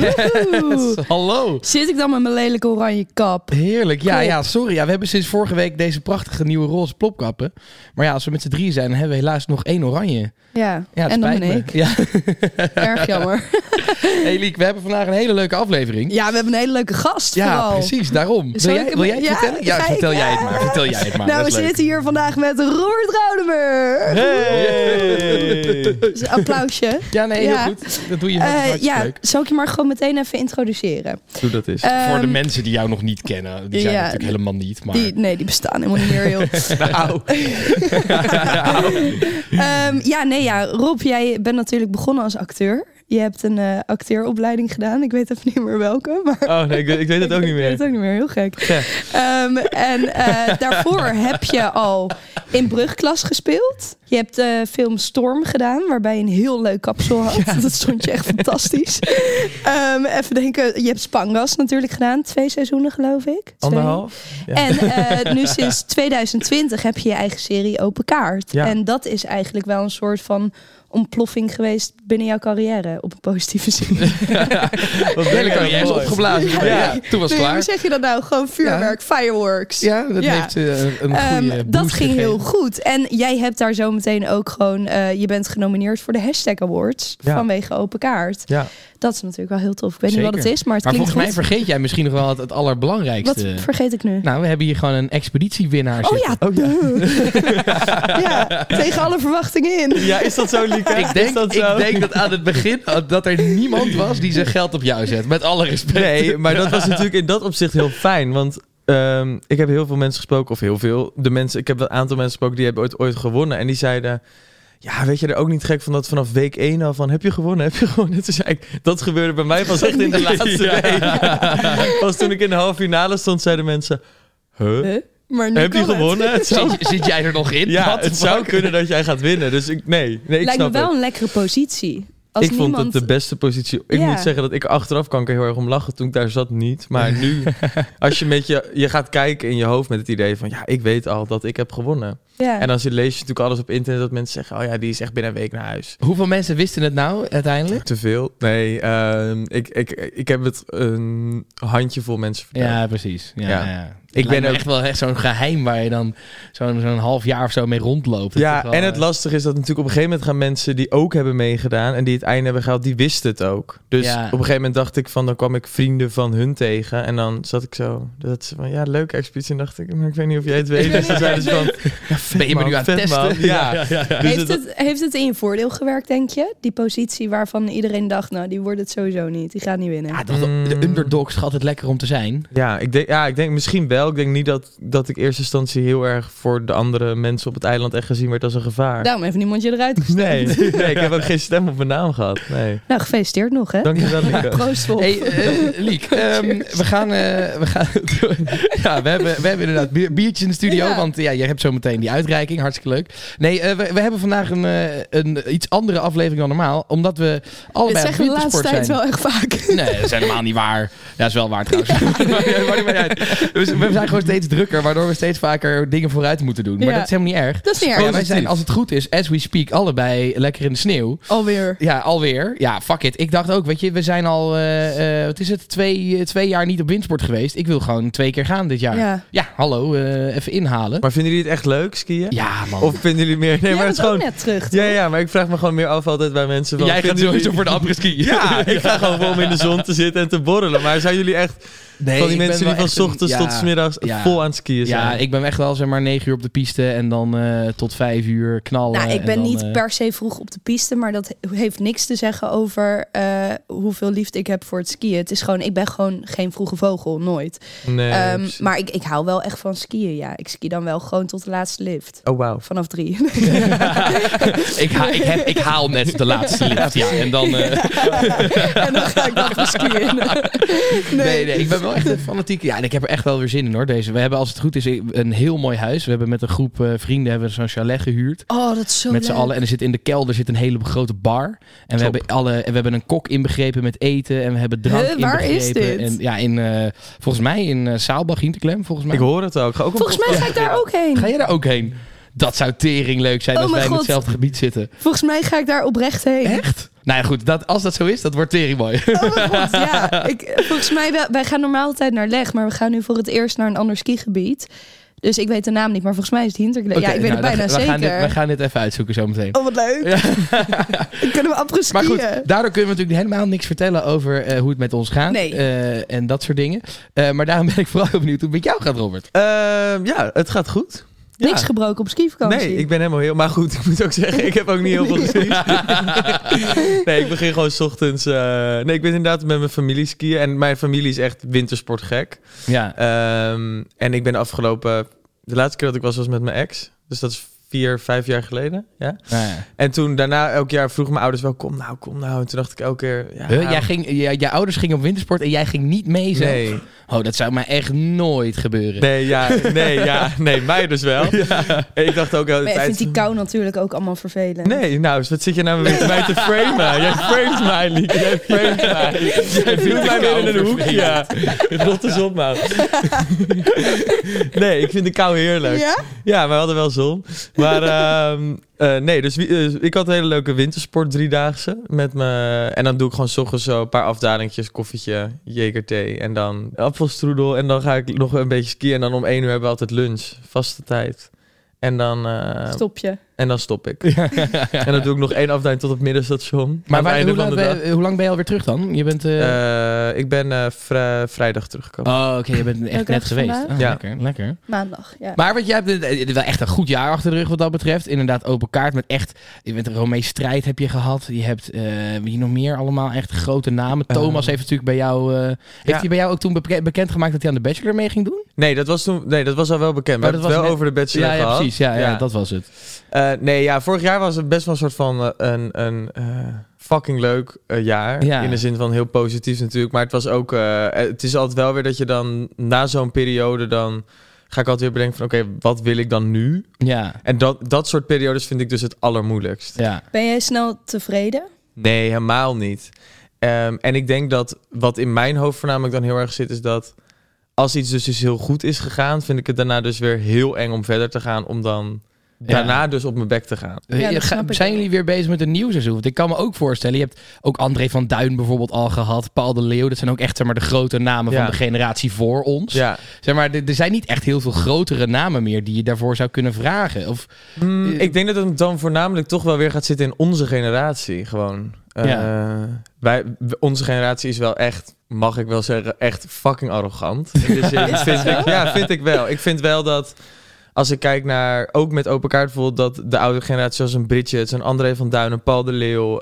Yes, hallo. Zit ik dan met mijn lelijke oranje kap? Heerlijk. Ja, ja, sorry. Ja, we hebben sinds vorige week deze prachtige nieuwe roze plopkappen. Maar ja, als we met z'n drieën zijn, dan hebben we helaas nog één oranje. Ja, Ja, en dan ben ik. Ja. Erg jammer. Hey Liek, we hebben vandaag een hele leuke aflevering. Ja, we hebben een hele leuke gast Ja, vooral. precies. Daarom. Wil jij, wil jij het Ja, vertellen? Ja, vertel jij het maar. Vertel jij het maar. Nou, we leuk. zitten hier vandaag met Robert Raudemer. Hey. Dus applausje. Ja, nee, heel goed. Dat doe je hartstikke ja, leuk. zal ik je maar gewoon meteen even introduceren? Doe dat eens. Voor de Ehm, mensen die jou nog niet kennen. Die zijn ja, natuurlijk helemaal niet. Maar... Die, nee, die bestaan helemaal niet meer, joh. Nou, Ehm, ja, nee, ja. Rob, jij bent natuurlijk begonnen als acteur. Je hebt een eh acteuropleiding gedaan. Ik weet even niet meer welke, maar... Oh nee, ik, weet- ik weet het ook niet Ik weet meer. het ook niet meer, heel gek. Ja. Ehm, en eh, daarvoor heb je al in brugklas gespeeld. Je hebt de film Storm gedaan, waarbij je een heel leuk kapsel had. Dat stond je echt fantastisch. Ehm, even denken, je hebt Spangas natuurlijk gedaan. Twee seizoenen, geloof ik. Twee. Anderhalf? Ja. En eh, nu sinds 2020 heb je je eigen serie Open Kaart. Ja. En dat is eigenlijk wel een soort van ontploffing geweest binnen jouw carrière. Op een positieve zin. Wat hele carrière is mooi. opgeblazen. Ja. Ja, toen was het Nee, klaar. Hoe zeg je dat nou? Gewoon vuurwerk, fireworks. Ja, dat Ja. heeft eh, een goede Ehm, dat boost ging heel goed. En jij hebt daar zo meteen ook gewoon... eh, je bent genomineerd voor de Hashtag Awards Ja. vanwege Open Kaart. Ja. Dat is natuurlijk wel heel tof. Ik weet niet wat het is, maar het Maar klinkt volgens mij goed. vergeet jij misschien nog wel het, het Wat allerbelangrijkste. vergeet ik nu? Nou, we hebben hier gewoon een expeditiewinnaar Oh zitten. ja, Oh, ja. ja, tegen alle verwachtingen in. Ja, is dat zo, Lieke? Ik Is denk, dat zo? ik denk dat aan het begin dat er niemand was die zijn geld op jou zet. Met alle respect. Nee, maar dat was natuurlijk in dat opzicht heel fijn. Want ehm, ik heb heel veel mensen gesproken, of heel veel. De mensen, ik heb een aantal mensen gesproken die hebben ooit, ooit gewonnen. En die zeiden... Ja, weet je er ook niet gek van dat vanaf week 1 al van... Heb je gewonnen? Heb je gewonnen? Toen zei ik, dat gebeurde bij mij pas echt in de laatste Ja. week. Pas toen ik in de halve finale stond, zeiden mensen... Huh? Huh? Maar nu Heb je het. gewonnen? Het zou, Zit, zit jij er nog in? ja, het zou kunnen dat jij gaat winnen. Dus ik, nee, nee ik Lijkt me wel het. een lekkere positie. Als ik vond het de beste positie. Ik Ja. moet zeggen dat ik achteraf kan ik er heel erg om lachen toen ik daar zat niet. Maar nu, als je met je, je gaat kijken in je hoofd met het idee van ja, ik weet al dat ik heb gewonnen. Ja. En dan zie- lees je natuurlijk alles op internet dat mensen zeggen, oh ja, die is echt binnen een week naar huis. Hoeveel mensen wisten het nou uiteindelijk? Te veel? Nee, ehm, ik, ik, ik heb het een handjevol mensen verteld. Ja, precies. Ja, Ja. Ik ben ook- echt wel echt zo'n geheim waar je dan zo'n zo'n half jaar of zo mee rondloopt. Is Ja, wel, en het eh, lastige is dat natuurlijk op een gegeven moment gaan mensen die ook hebben meegedaan en die het einde hebben gehaald, die wisten het ook. Dus Ja. op een gegeven moment dacht ik van, dan kwam ik vrienden van hun tegen en dan zat ik zo, dat ze van, ja, leuke expeditie. En dacht ik, maar ik weet niet of jij het weet. Dus dan zeiden ze van, ja, vet, Ben je me nu aan het testen? Ja. ja, ja. Dus heeft, het- het, heeft het in je voordeel gewerkt, denk je? Die positie waarvan iedereen dacht, nou, die wordt het sowieso niet. Die gaat niet winnen. Ja, toch, de Mm. underdogs gaat het lekker om te zijn. Ja, ik denk, ja, ik denk misschien wel. Ik denk niet dat, dat ik in eerste instantie heel erg voor de andere mensen op het eiland echt gezien werd als een gevaar. Daarom heeft niemand je eruit gestemd. Nee, nee, ik heb ook geen stem op mijn naam gehad. Nee. Nou, gefeliciteerd nog, hè? Dankjewel, Lieke. Proost. Hey, eh, Liek, ehm, we gaan... eh, we gaan ja, we hebben, we hebben inderdaad bier- biertjes in de studio. Ja. Want ja, je hebt zo meteen die uitreiking. Hartstikke leuk. Nee, eh, we, we hebben vandaag een, eh, een iets andere aflevering dan normaal. Omdat we Dit allebei zeggen we de laatste tijd zijn. wel echt vaak. Nee, dat is helemaal niet waar. Ja, is wel waar trouwens. Maar niet meer uit. Dus we zijn gewoon steeds drukker, waardoor we steeds vaker dingen vooruit moeten doen. Maar Ja. dat is helemaal niet erg. Dat is niet Ja, erg. wij zijn, als het goed is, as we speak, allebei lekker in de sneeuw. Alweer. Ja, alweer. Ja, fuck it. Ik dacht ook, weet je, we zijn al, eh, eh, wat is het, twee, eh, twee jaar niet op windsport geweest. Ik wil gewoon twee keer gaan dit jaar. Ja, Ja. hallo, eh, even inhalen. Maar vinden jullie het echt leuk, skiën? Ja, man. Of vinden jullie meer... Nee, Jij maar het is gewoon... net terug, Ja, toch? ja, maar ik vraag me gewoon meer af altijd bij mensen van... Jij gaat sowieso jullie- voor de après ski. Ja, ik ga gewoon voor om in de zon te zitten en te borrelen. Maar zijn jullie echt... Nee, van die mensen die van 's ochtends ja, tot 's middags ja. vol aan het skiën zijn. Ja, ik ben echt wel zeg maar 9 uur op de piste en dan eh, tot 5 uur knallen. Nou, ik en ben dan, niet eh, per se vroeg op de piste, maar dat he- heeft niks te zeggen over eh, hoeveel liefde ik heb voor het skiën. Het is gewoon, ik ben gewoon geen vroege vogel, nooit. Nee, Ehm, maar ik, ik hou wel echt van skiën, ja. Ik ski dan wel gewoon tot de laatste lift. Oh, wauw. Vanaf drie. ik, ha ik, heb, ik haal net de laatste lift, ja. En dan... eh, en dan ga ik dat skiën. nee. nee, ik ben wel echt een fanatieke... Ja, en ik heb er echt wel weer zin in hoor, deze. We hebben als het goed is een heel mooi huis. We hebben met een groep eh, vrienden hebben we zo'n chalet gehuurd. Oh, dat is zo met z'n allen. En er zit in de kelder zit een hele grote bar. En we hebben, alle, en we hebben een kok inbegrepen met eten. En we hebben drank Huh, waar is inbegrepen. dit? En, ja, in, eh, volgens mij in uh, Saalbach, Hinterklem, volgens mij. Ik hoor het ook. Ga ook Volgens mij ga ik daar ook heen. Ga je daar ook heen? Dat zou tering leuk zijn Oh als wij in hetzelfde gebied zitten. Volgens mij ga ik daar oprecht heen. Echt? Nou ja, goed. Dat, als dat zo is, dat wordt tering mooi. Oh mijn god, ja. Ik, volgens mij, wel- wij gaan normaal altijd naar Leg, maar we gaan nu voor het eerst naar een ander skigebied. Dus ik weet de naam niet, maar volgens mij is het Hinterkleed. ja, ik weet nou, het bijna dan- we zeker. Gaan dit, we gaan dit even uitzoeken zo meteen. Oh, wat leuk. Dan kunnen we apres Maar goed, daardoor kunnen we natuurlijk helemaal niks vertellen over eh, hoe het met ons gaat. Nee. eh, en dat soort dingen. Eh, maar daarom ben ik vooral benieuwd hoe het met jou gaat, Robert. Ehm, ja, het gaat goed. Ja. Niks gebroken op skivakantie. Nee, ik ben helemaal heel... Maar goed, ik moet ook zeggen, ik heb ook niet heel veel gezien. nee, ik begin gewoon 's ochtends... eh, nee, ik ben inderdaad met mijn familie skiën. En mijn familie is echt wintersportgek. Ja. Ehm, en ik ben afgelopen... De laatste keer dat ik was, was met mijn ex. Dus dat is vier, vijf jaar geleden. Ja. Nou ja. En toen daarna elk jaar vroegen mijn ouders wel... Kom nou, kom nou. En toen dacht ik elke keer... Ja, Huh, jij ging, jij, ouders gingen op wintersport en jij ging niet mee zelf? Nee, Oh, dat zou mij echt nooit gebeuren. nee, ja, nee, ja, nee, mij dus wel. Ik dacht ook de Maar jij tijd... vindt die kou natuurlijk ook allemaal vervelend. Nee, nou, dus wat zit je nou weer mij te framen? Jij frames mij, Lieke. Jij frames mij. Jij doet mij weer in een hoekje. Ja. Rot eens op, man. Nee, ik vind de kou heerlijk. Ja? Ja, maar we hadden wel zon. Maar ehm, eh, nee, dus eh, ik had een hele leuke wintersport driedaagse. Met me, en dan doe ik gewoon 's ochtends zo een paar afdalingjes, koffietje, jegerthee en dan appelstroedel. En dan ga ik nog een beetje skiën. En dan om één uur hebben we altijd lunch, vaste tijd. En dan, eh, Stop je. En dan stop ik. En dan doe ik nog één afdeling tot het middenstation. Maar waar- hoe, lang ben, hoe lang ben je alweer terug dan? Je bent... eh, Eh, ik ben eh, vrij- vrijdag teruggekomen. Oh, oké, je bent echt net geweest. Oh, Ja. Lekker, lekker. Maandag, ja. Maar wat jij hebt wel echt een goed jaar achter de rug wat dat betreft. Inderdaad, open kaart met echt... Je bent Romee Strijd heb je gehad. Je hebt, eh, wie nog meer allemaal, echt grote namen. Thomas heeft natuurlijk bij jou... eh, heeft Ja. hij bij jou ook toen beke- bekendgemaakt dat hij aan de Bachelor mee ging doen? Nee, dat was toen. Nee, dat was al wel bekend. We Oh, hebben het wel was over de bachelor Ja, ja, gehad. precies. Ja, ja, Ja. dat was het. Eh, nee, ja, vorig jaar was het best wel een soort van eh, een, een eh, fucking leuk jaar. Ja. In de zin van heel positief natuurlijk. Maar het was ook. eh, het is altijd wel weer dat je dan na zo'n periode dan. Ga ik altijd weer bedenken van oké, wat wil ik dan nu? Ja, En dat, dat soort periodes vind ik dus het allermoeilijkst. ja. Ben jij snel tevreden? Nee, helemaal niet. Ehm, en ik denk dat wat in mijn hoofd voornamelijk dan heel erg zit, is dat als iets dus, dus heel goed is gegaan, vind ik het daarna dus weer heel eng om verder te gaan, om dan. Daarna dus op mijn bek te gaan. Ja, Eh, Ga- zijn jullie weer bezig met een nieuw seizoen? Want ik kan me ook voorstellen, je hebt ook André van Duin bijvoorbeeld al gehad, Paul de Leeuw. Dat zijn ook echt zeg maar, de grote namen Ja. van de generatie voor ons. Ja, Zeg maar, er, zijn niet echt heel veel grotere namen meer die je daarvoor zou kunnen vragen. Of, Mm, Eh, ik denk dat het dan voornamelijk toch wel weer gaat zitten in onze generatie. Gewoon. Eh, wij, onze generatie is wel echt, mag ik wel zeggen, echt fucking arrogant. In de zin, Is dat vind ik, ja, vind ik wel. Ik vind wel dat als ik kijk naar, ook met open kaart bijvoorbeeld, dat de oude generatie zoals een Bridget, een André van Duin, een Paul de Leeuw,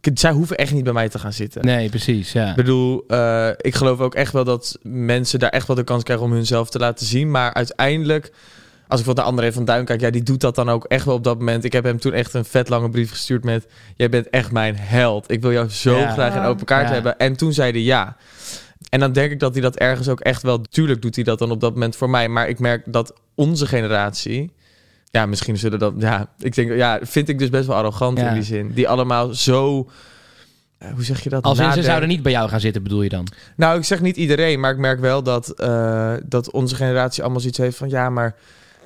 k- zij hoeven echt niet bij mij te gaan zitten. nee, precies. Ja. Ik bedoel, eh, ik geloof ook echt wel dat mensen daar echt wel de kans krijgen om hunzelf te laten zien. Maar uiteindelijk, als ik wat naar André van Duin kijk, ja, die doet dat dan ook echt wel op dat moment. Ik heb hem toen echt een vet lange brief gestuurd met: Jij bent echt mijn held. Ik wil jou zo Ja. graag in open kaart Ja. hebben. En toen zei hij ja. En dan denk ik dat hij dat ergens ook echt wel. Tuurlijk doet hij dat dan op dat moment voor mij. Maar ik merk dat onze generatie. Ja, misschien zullen dat. Ja, ik denk. Ja, vind ik dus best wel arrogant Ja. in die zin. Die allemaal zo. eh, hoe zeg je dat? Als in, ze zouden niet bij jou gaan zitten, bedoel je dan? Nou, ik zeg niet iedereen, maar ik merk wel dat, eh, dat onze generatie allemaal zoiets heeft van ja, maar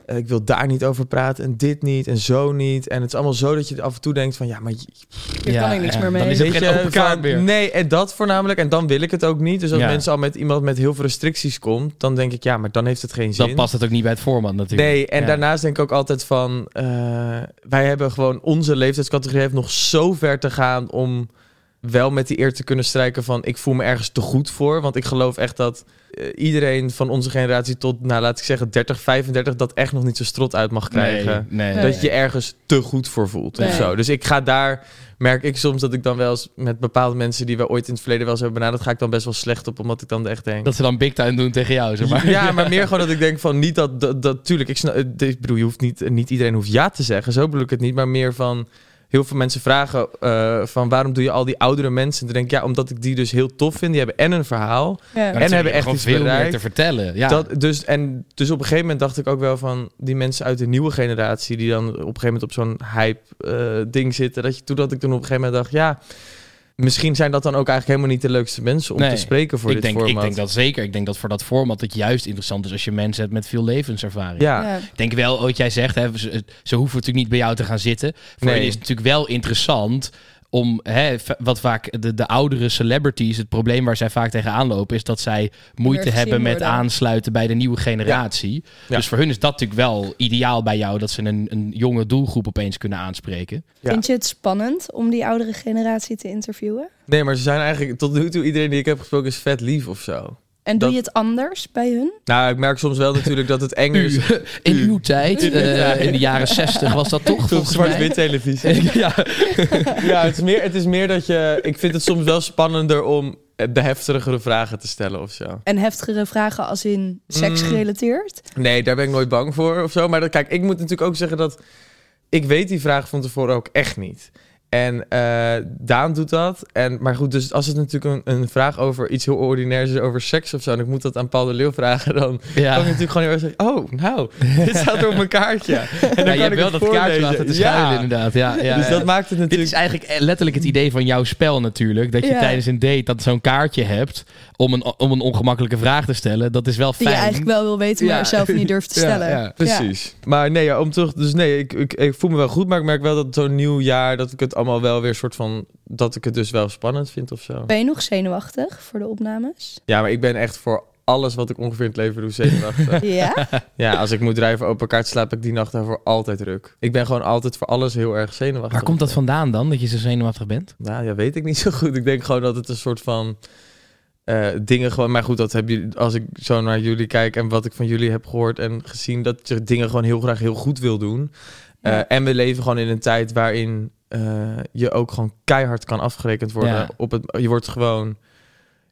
eh, ik wil daar niet over praten en dit niet en zo niet. En het is allemaal zo dat je af en toe denkt van ja, maar je- Hier kan ik niks meer mee. Dan is het weet geen je, open kaart van, meer. nee, en dat voornamelijk. En dan wil ik het ook niet. Dus als Ja. mensen al met iemand met heel veel restricties komt, dan denk ik ja, maar dan heeft het geen zin. Dan past het ook niet bij het format natuurlijk. Nee, en Ja. daarnaast denk ik ook altijd van... eh, wij hebben gewoon... Onze leeftijdscategorie heeft nog zo ver te gaan om wel met die eer te kunnen strijken van ik voel me ergens te goed voor. Want ik geloof echt dat eh, iedereen van onze generatie tot, nou laat ik zeggen, 30, 35, dat echt nog niet zijn strot uit mag krijgen. Nee, nee. Nee. Dat je ergens te goed voor voelt of zo. Dus ik ga daar, merk ik soms dat ik dan wel eens met bepaalde mensen die we ooit in het verleden wel eens hebben benaderd, ga ik dan best wel slecht op, omdat ik dan echt denk. Dat ze dan big time doen tegen jou, zeg maar. Ja, maar meer gewoon dat ik denk van niet dat, dat, dat tuurlijk, ik, snap, eh, ik bedoel, je hoeft niet, niet iedereen hoeft ja te zeggen, zo bedoel ik het niet, maar meer van heel veel mensen vragen eh, van waarom doe je al die oudere mensen? En dan denk ik, ja, omdat ik die dus heel tof vind, die hebben en een verhaal, Ja. En ze hebben echt iets veel meer te vertellen. Ja. Dat, dus, en, dus op een gegeven moment dacht ik ook wel van die mensen uit de nieuwe generatie die dan op een gegeven moment op zo'n hype eh, ding zitten. Dat je, toen dat ik toen op een gegeven moment dacht, ja, misschien zijn dat dan ook eigenlijk helemaal niet de leukste mensen om Nee, te spreken voor ik dit denk, format. Ik denk dat zeker. Ik denk dat voor dat format het juist interessant is als je mensen hebt met veel levenservaring. Ja, Ja. Ik denk wel, wat jij zegt, hè, ze, ze hoeven natuurlijk niet bij jou te gaan zitten. Voor Nee. hen is het natuurlijk wel interessant om, hè, wat vaak de, de oudere celebrities, het probleem waar zij vaak tegenaan lopen, is dat zij moeite hebben met worden. aansluiten bij de nieuwe generatie. Ja. Dus voor hun is dat natuurlijk wel ideaal bij jou, dat ze een, een jonge doelgroep opeens kunnen aanspreken. Ja. Vind je het spannend om die oudere generatie te interviewen? nee, maar ze zijn eigenlijk tot nu toe iedereen die ik heb gesproken is vet lief of zo. En doe Dat- je het anders bij hun? Nou, ik merk soms wel natuurlijk dat het eng is. U, in U. uw tijd, eh, in de jaren zestig was dat toch Op volgens zwart-wit televisie. ja. ja, het is, meer, het is meer dat je... Ik vind het soms wel spannender om de heftigere vragen te stellen of zo. En heftigere vragen als in seks Mm. gerelateerd? Nee, daar ben ik nooit bang voor of zo. Maar dat, kijk, ik moet natuurlijk ook zeggen dat... Ik weet die vraag van tevoren ook echt niet. En eh, Daan doet dat. En, maar goed, dus als het natuurlijk een, een vraag over iets heel ordinairs is, over seks of zo... en ik moet dat aan Paul de Leeuw vragen, dan Ja. kan ik natuurlijk gewoon heel erg zeggen... Oh, nou, dit staat er op mijn kaartje. En dan Ja, kan je hebt wel het dat kaartje laten te Ja. schuilen, inderdaad. Ja, ja, dus ja. dat maakt het Dit natuurlijk... is eigenlijk letterlijk het idee van jouw spel natuurlijk. Dat je Ja. tijdens een date dat zo'n kaartje hebt om een, om een ongemakkelijke vraag te stellen. Dat is wel Die fijn. je eigenlijk wel wil weten, maar Ja. zelf niet durft te stellen. ja. Precies. Maar nee, ja, om terug. Dus nee, ik, ik, ik voel me wel goed, maar ik merk wel dat zo'n nieuw jaar dat ik het allemaal wel weer soort van dat ik het dus wel spannend vind of zo. Ben je nog zenuwachtig voor de opnames? Ja, maar ik ben echt voor alles wat ik ongeveer in het leven doe zenuwachtig. Ja? ja, als ik moet drijven open kaart slaap ik die nacht daarvoor altijd druk. Ik ben gewoon altijd voor alles heel erg zenuwachtig. Waar komt dat vandaan dan, dat je zo zenuwachtig bent? Nou, ja, weet ik niet zo goed. Ik denk gewoon dat het een soort van eh, dingen gewoon. Maar goed, dat heb je als ik zo naar jullie kijk en wat ik van jullie heb gehoord en gezien, dat je dingen gewoon heel graag heel goed wil doen. Eh, Ja. en we leven gewoon in een tijd waarin eh, je ook gewoon keihard kan afgerekend worden. Ja. Op het, je wordt gewoon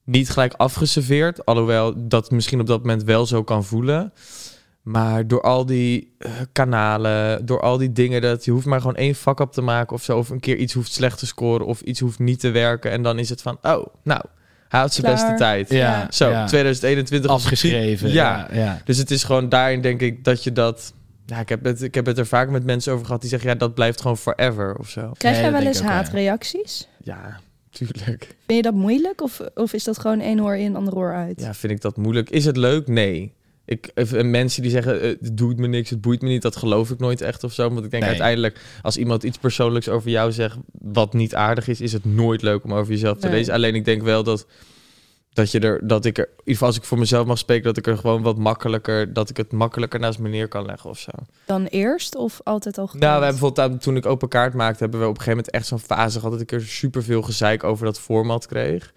niet gelijk afgeserveerd, alhoewel dat misschien op dat moment wel zo kan voelen. Maar door al die eh, kanalen, door al die dingen, dat je hoeft maar gewoon één vak op te maken of zo. Of een keer iets hoeft slecht te scoren of iets hoeft niet te werken. En dan is het van, oh, nou, hij had zijn Klaar. beste tijd. Ja. Zo, ja. 2021 was Afgeschreven. Ja. Ja, ja. Dus het is gewoon daarin denk ik dat je dat... Ja, ik heb, het, ik heb het er vaak met mensen over gehad die zeggen... ja, dat blijft gewoon forever of zo. Krijg Nee, jij wel eens haatreacties? Ja, tuurlijk. Vind je dat moeilijk of, of is dat gewoon één oor in, ander oor uit? Ja, vind ik dat moeilijk. Is het leuk? Nee. Ik, eh, mensen die zeggen, eh, het doet me niks, het boeit me niet, dat geloof ik nooit echt of zo. Want ik denk Nee. uiteindelijk, als iemand iets persoonlijks over jou zegt, wat niet aardig is, is het nooit leuk om over jezelf te Nee. lezen. Alleen ik denk wel dat, dat je er, dat ik er, in ieder geval als ik voor mezelf mag spreken, dat ik er gewoon wat makkelijker, dat ik het makkelijker naast me neer kan leggen of zo. Dan eerst of altijd al Nou, we hebben bijvoorbeeld toen ik open kaart maakte, hebben we op een gegeven moment echt zo'n fase gehad dat ik er superveel gezeik over dat format kreeg.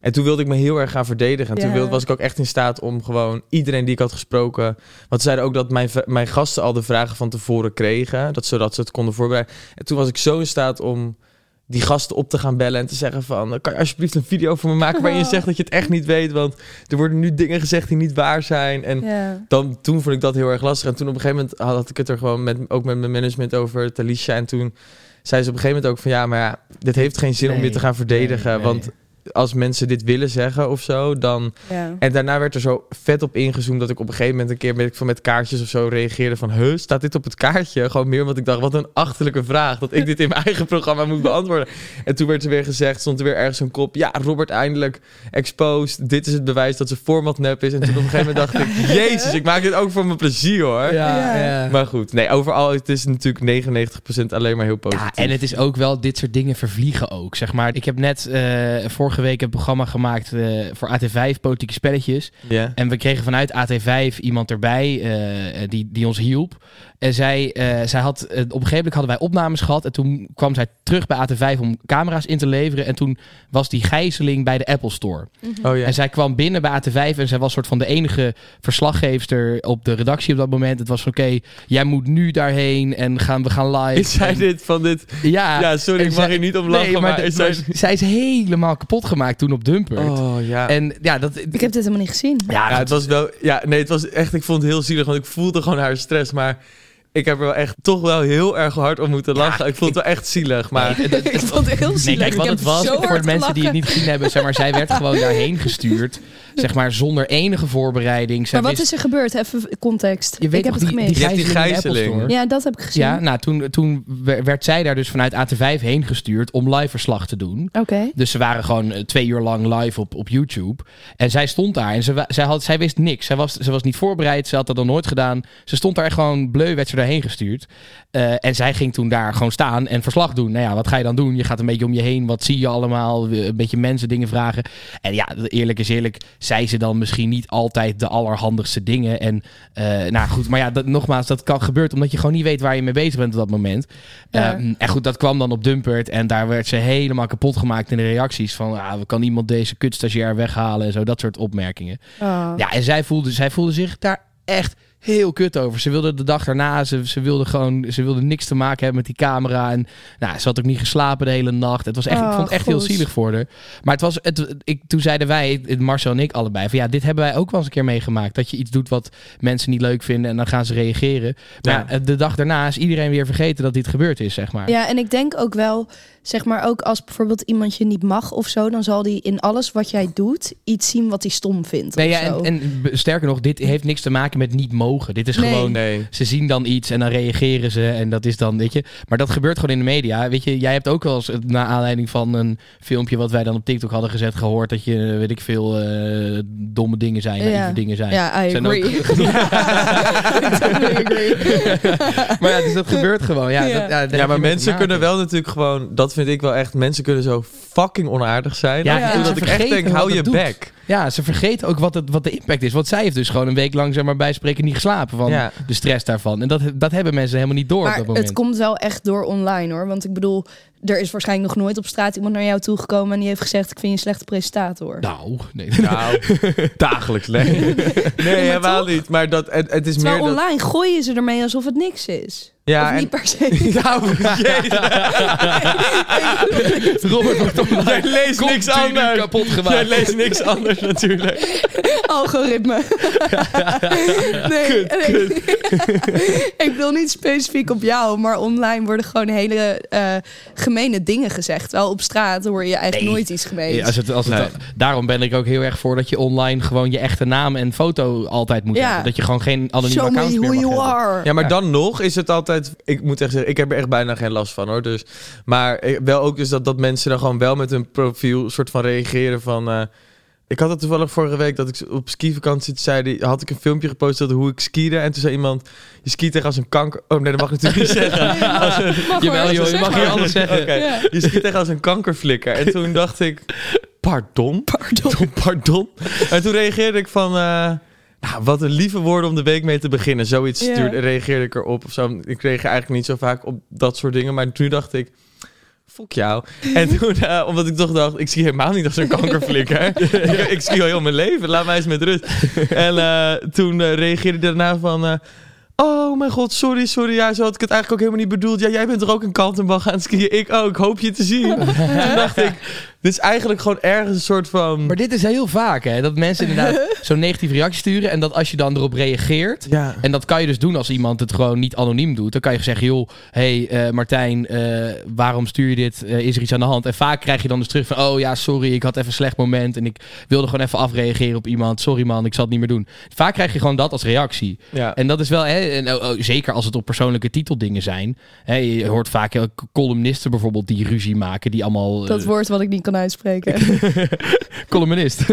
En toen wilde ik me heel erg gaan verdedigen. En toen Ja. wilde, was ik ook echt in staat om gewoon iedereen die ik had gesproken. Want ze zeiden ook dat mijn, mijn gasten al de vragen van tevoren kregen. Dat, zodat ze het konden voorbereiden. En toen was ik zo in staat om die gasten op te gaan bellen en te zeggen van... kan je alsjeblieft een video voor me maken waarin je zegt dat je het echt niet weet. Want er worden nu dingen gezegd die niet waar zijn. En Ja. dan, toen vond ik dat heel erg lastig. En toen op een gegeven moment had ik het er gewoon met, ook met mijn management over, Talisha. En toen zei ze op een gegeven moment ook van ja, maar ja, dit heeft geen zin om dit te gaan verdedigen. nee, nee. Want als mensen dit willen zeggen of zo, dan... ja. En daarna werd er zo vet op ingezoomd dat ik op een gegeven moment een keer met, van met kaartjes of zo reageerde van... Huh, staat dit op het kaartje? Gewoon meer omdat ik dacht, wat een achterlijke vraag. Dat ik dit in mijn eigen programma moet beantwoorden. En toen werd er weer gezegd, stond er weer ergens een kop... Ja, Robert eindelijk exposed. Dit is het bewijs dat zijn format nep is. En toen op een gegeven moment dacht ik... Jezus, ik maak dit ook voor mijn plezier hoor. Ja. ja. Maar goed, nee, overal het is natuurlijk 99% alleen maar heel positief. Ja, en het is ook wel, dit soort dingen vervliegen ook. Zeg maar, ik heb net eh, vorige week een programma gemaakt eh, voor AT5, Politieke Spelletjes. Ja. En we kregen vanuit AT5 iemand erbij eh, die, die ons hielp. En zij, eh, zij had, eh, op een gegeven moment hadden wij opnames gehad. En toen kwam zij terug bij AT5 om camera's in te leveren. En toen was die gijzeling bij de Apple Store. Oh ja. En zij kwam binnen bij AT5 en zij was soort van de enige verslaggeefster op de redactie op dat moment. Het was van oké, jij moet nu daarheen en gaan, we gaan live. Is zij En- dit van dit... Ja, Ja, sorry, en ik mag zij- hier niet om lachen, Nee, maar, maar de- is zij- maar zij is helemaal kapot gemaakt toen op Dumpert. Oh ja. En ja, dat... Ik heb dit helemaal niet gezien. ja, Ja, het was wel... Ja, nee, het was echt... Ik vond het heel zielig, want ik voelde gewoon haar stress. Maar ik heb er wel echt toch wel heel erg hard om moeten lachen. ik vond het wel echt zielig, maar... Nee, het- ik vond het heel zielig. Nee, kijk, wat het was, voor de mensen die het niet gezien hebben, zeg maar, zij werd gewoon daarheen gestuurd. Zeg maar, zonder enige voorbereiding. Zij Maar wat wist- is er gebeurd? Even context. Je weet ik heb het gemist. die Je hebt die gijzeling ja, dat heb ik gezien. Ja, nou, toen, toen werd zij daar dus vanuit AT5 heen gestuurd om live verslag te doen. Oké. Dus ze waren gewoon eh, twee uur lang live op, op YouTube. En zij stond daar en ze, zij, had, zij wist niks. Zij was, ze was niet voorbereid, ze had dat nog nooit gedaan. Ze stond daar gewoon bleu, werd ze daarheen gestuurd. Eh, en zij ging toen daar gewoon staan en verslag doen. Nou ja, wat ga je dan doen? Je gaat een beetje om je heen, wat zie je allemaal? Een beetje mensen dingen vragen. En ja, eerlijk is eerlijk, zei ze dan misschien niet altijd de allerhandigste dingen. En eh, nou goed, maar ja, dat, nogmaals, dat kan gebeuren omdat je gewoon niet weet waar je mee bezig bent op dat moment. Ja. Ehm, en goed, dat kwam dan op Dumpert en daar werd ze helemaal kapot gemaakt in de reacties van, ah, we kan iemand deze kutstagiair weghalen en zo, dat soort opmerkingen. Oh. Ja, en zij voelde, zij voelde zich daar echt heel kut over. Ze wilde de dag daarna, ze, ze wilde gewoon, ze wilde niks te maken hebben met die camera. En nou, ze had ook niet geslapen de hele nacht. Het was echt, ik Oh, vond het echt heel zielig voor haar. Maar het was, het, ik, toen zeiden wij, Marcel en ik allebei, van ja, dit hebben wij ook wel eens een keer meegemaakt. Dat je iets doet wat mensen niet leuk vinden en dan gaan ze reageren. Maar Ja. ja, de dag daarna is iedereen weer vergeten dat dit gebeurd is, zeg maar. Ja, en ik denk ook wel, zeg maar ook als bijvoorbeeld iemand je niet mag of zo, dan zal die in alles wat jij doet iets zien wat hij stom vindt. Nee, of ja, zo. en, en sterker nog, dit heeft niks te maken met niet mogen. Dit is Nee. gewoon Nee. Ze zien dan iets en dan reageren ze en dat is dan, weet je. Maar dat gebeurt gewoon in de media. Weet je, jij hebt ook wel eens, na aanleiding van een filmpje wat wij dan op TikTok hadden gezet, gehoord dat je, weet ik veel, eh, domme dingen zijn, Ja. naïeve dingen zijn. ja, I Zijn agree. I totally agree. maar ja, dus dat gebeurt gewoon. Ja, Ja. dat, Ja, maar mensen kunnen wel natuurlijk gewoon... Dat vind ik wel echt... Mensen kunnen zo fucking onaardig zijn. Ja, dat ik echt denk, hou je bek. Ja, ze vergeten ook wat, het, wat de impact is. Want zij heeft dus gewoon een week lang, zeg maar, bij spreken niet geslapen van Ja. de stress daarvan. En dat, dat hebben mensen helemaal niet door op Maar dat moment. het komt wel echt door online hoor. Want ik bedoel, er is waarschijnlijk nog nooit op straat iemand naar jou toegekomen en die heeft gezegd: Ik vind je een slechte presentator. Nou, nee. Nou, dagelijks. Nee, nee helemaal toch? niet. Maar dat, het, het is Terwijl meer dat... online gooien ze ermee alsof het niks is. Ja, of en- niet per se. Nou, jezus. Robert wordt online Jij leest niks anders. kapot Jij gemaakt. leest niks anders natuurlijk. Algoritme. nee, nee. ik wil niet specifiek op jou, maar online worden gewoon hele eh gemene dingen gezegd. Wel op straat hoor je eigenlijk Nee. nooit iets gemeens. Ja, als het, als het, Nee. Daarom ben ik ook heel erg voor dat je online gewoon je echte naam en foto altijd moet Ja. hebben. Dat je gewoon geen anonieme Show me accounts meer who mag you hebben. are. Ja, maar dan nog is het altijd... Ik moet echt zeggen, ik heb er echt bijna geen last van hoor. Dus, maar wel ook dus dat, dat mensen dan gewoon wel met hun profiel soort van reageren van... eh, ik had het toevallig vorige week dat ik op skivakantie zei, die, had ik een filmpje gepost over hoe ik skiede. En toen zei iemand, je skiet tegen als een kanker... Oh nee, dat mag ik natuurlijk niet zeggen. Als een, Mag Jawel joh, je mag hier alles zeggen. Ja. je schiet tegen als een kankerflikker. En toen dacht ik, pardon? Pardon. Pardon? En toen reageerde ik van, eh, nou, wat een lieve woorden om de week mee te beginnen. Zoiets Ja. stuurde, reageerde ik erop of zo. Ik reageer eigenlijk niet zo vaak op dat soort dingen. Maar toen dacht ik, fuck jou. En toen, eh, omdat ik toch dacht, ik zie helemaal niet als een kankerflikker. ik, ik zie al heel mijn leven, laat mij eens met rust. en eh, toen eh, reageerde hij daarna van... Oh mijn god, sorry, sorry. Ja, zo had ik het eigenlijk ook helemaal niet bedoeld. Ja, jij bent er ook een Kaltenbach gaan skiën. Ik ook. Hoop je te zien. Toen dacht ik, dit is eigenlijk gewoon ergens een soort van... Maar dit is heel vaak, hè? Dat mensen inderdaad zo'n negatieve reactie sturen. En dat als je dan erop reageert. Ja. En dat kan je dus doen als iemand het gewoon niet anoniem doet. Dan kan je zeggen, joh, hey eh, Martijn, eh, waarom stuur je dit? Eh, is er iets aan de hand? En vaak krijg je dan dus terug van, oh ja, sorry, ik had even een slecht moment. En ik wilde gewoon even afreageren op iemand. Sorry man, ik zal het niet meer doen. Vaak krijg je gewoon dat als reactie. Ja. En dat is wel, hè, en, oh, oh, zeker als het op persoonlijke titeldingen zijn. Hè, je hoort vaak columnisten bijvoorbeeld die ruzie maken. Die allemaal... Dat woord wat ik niet kan uitspreken. columnist.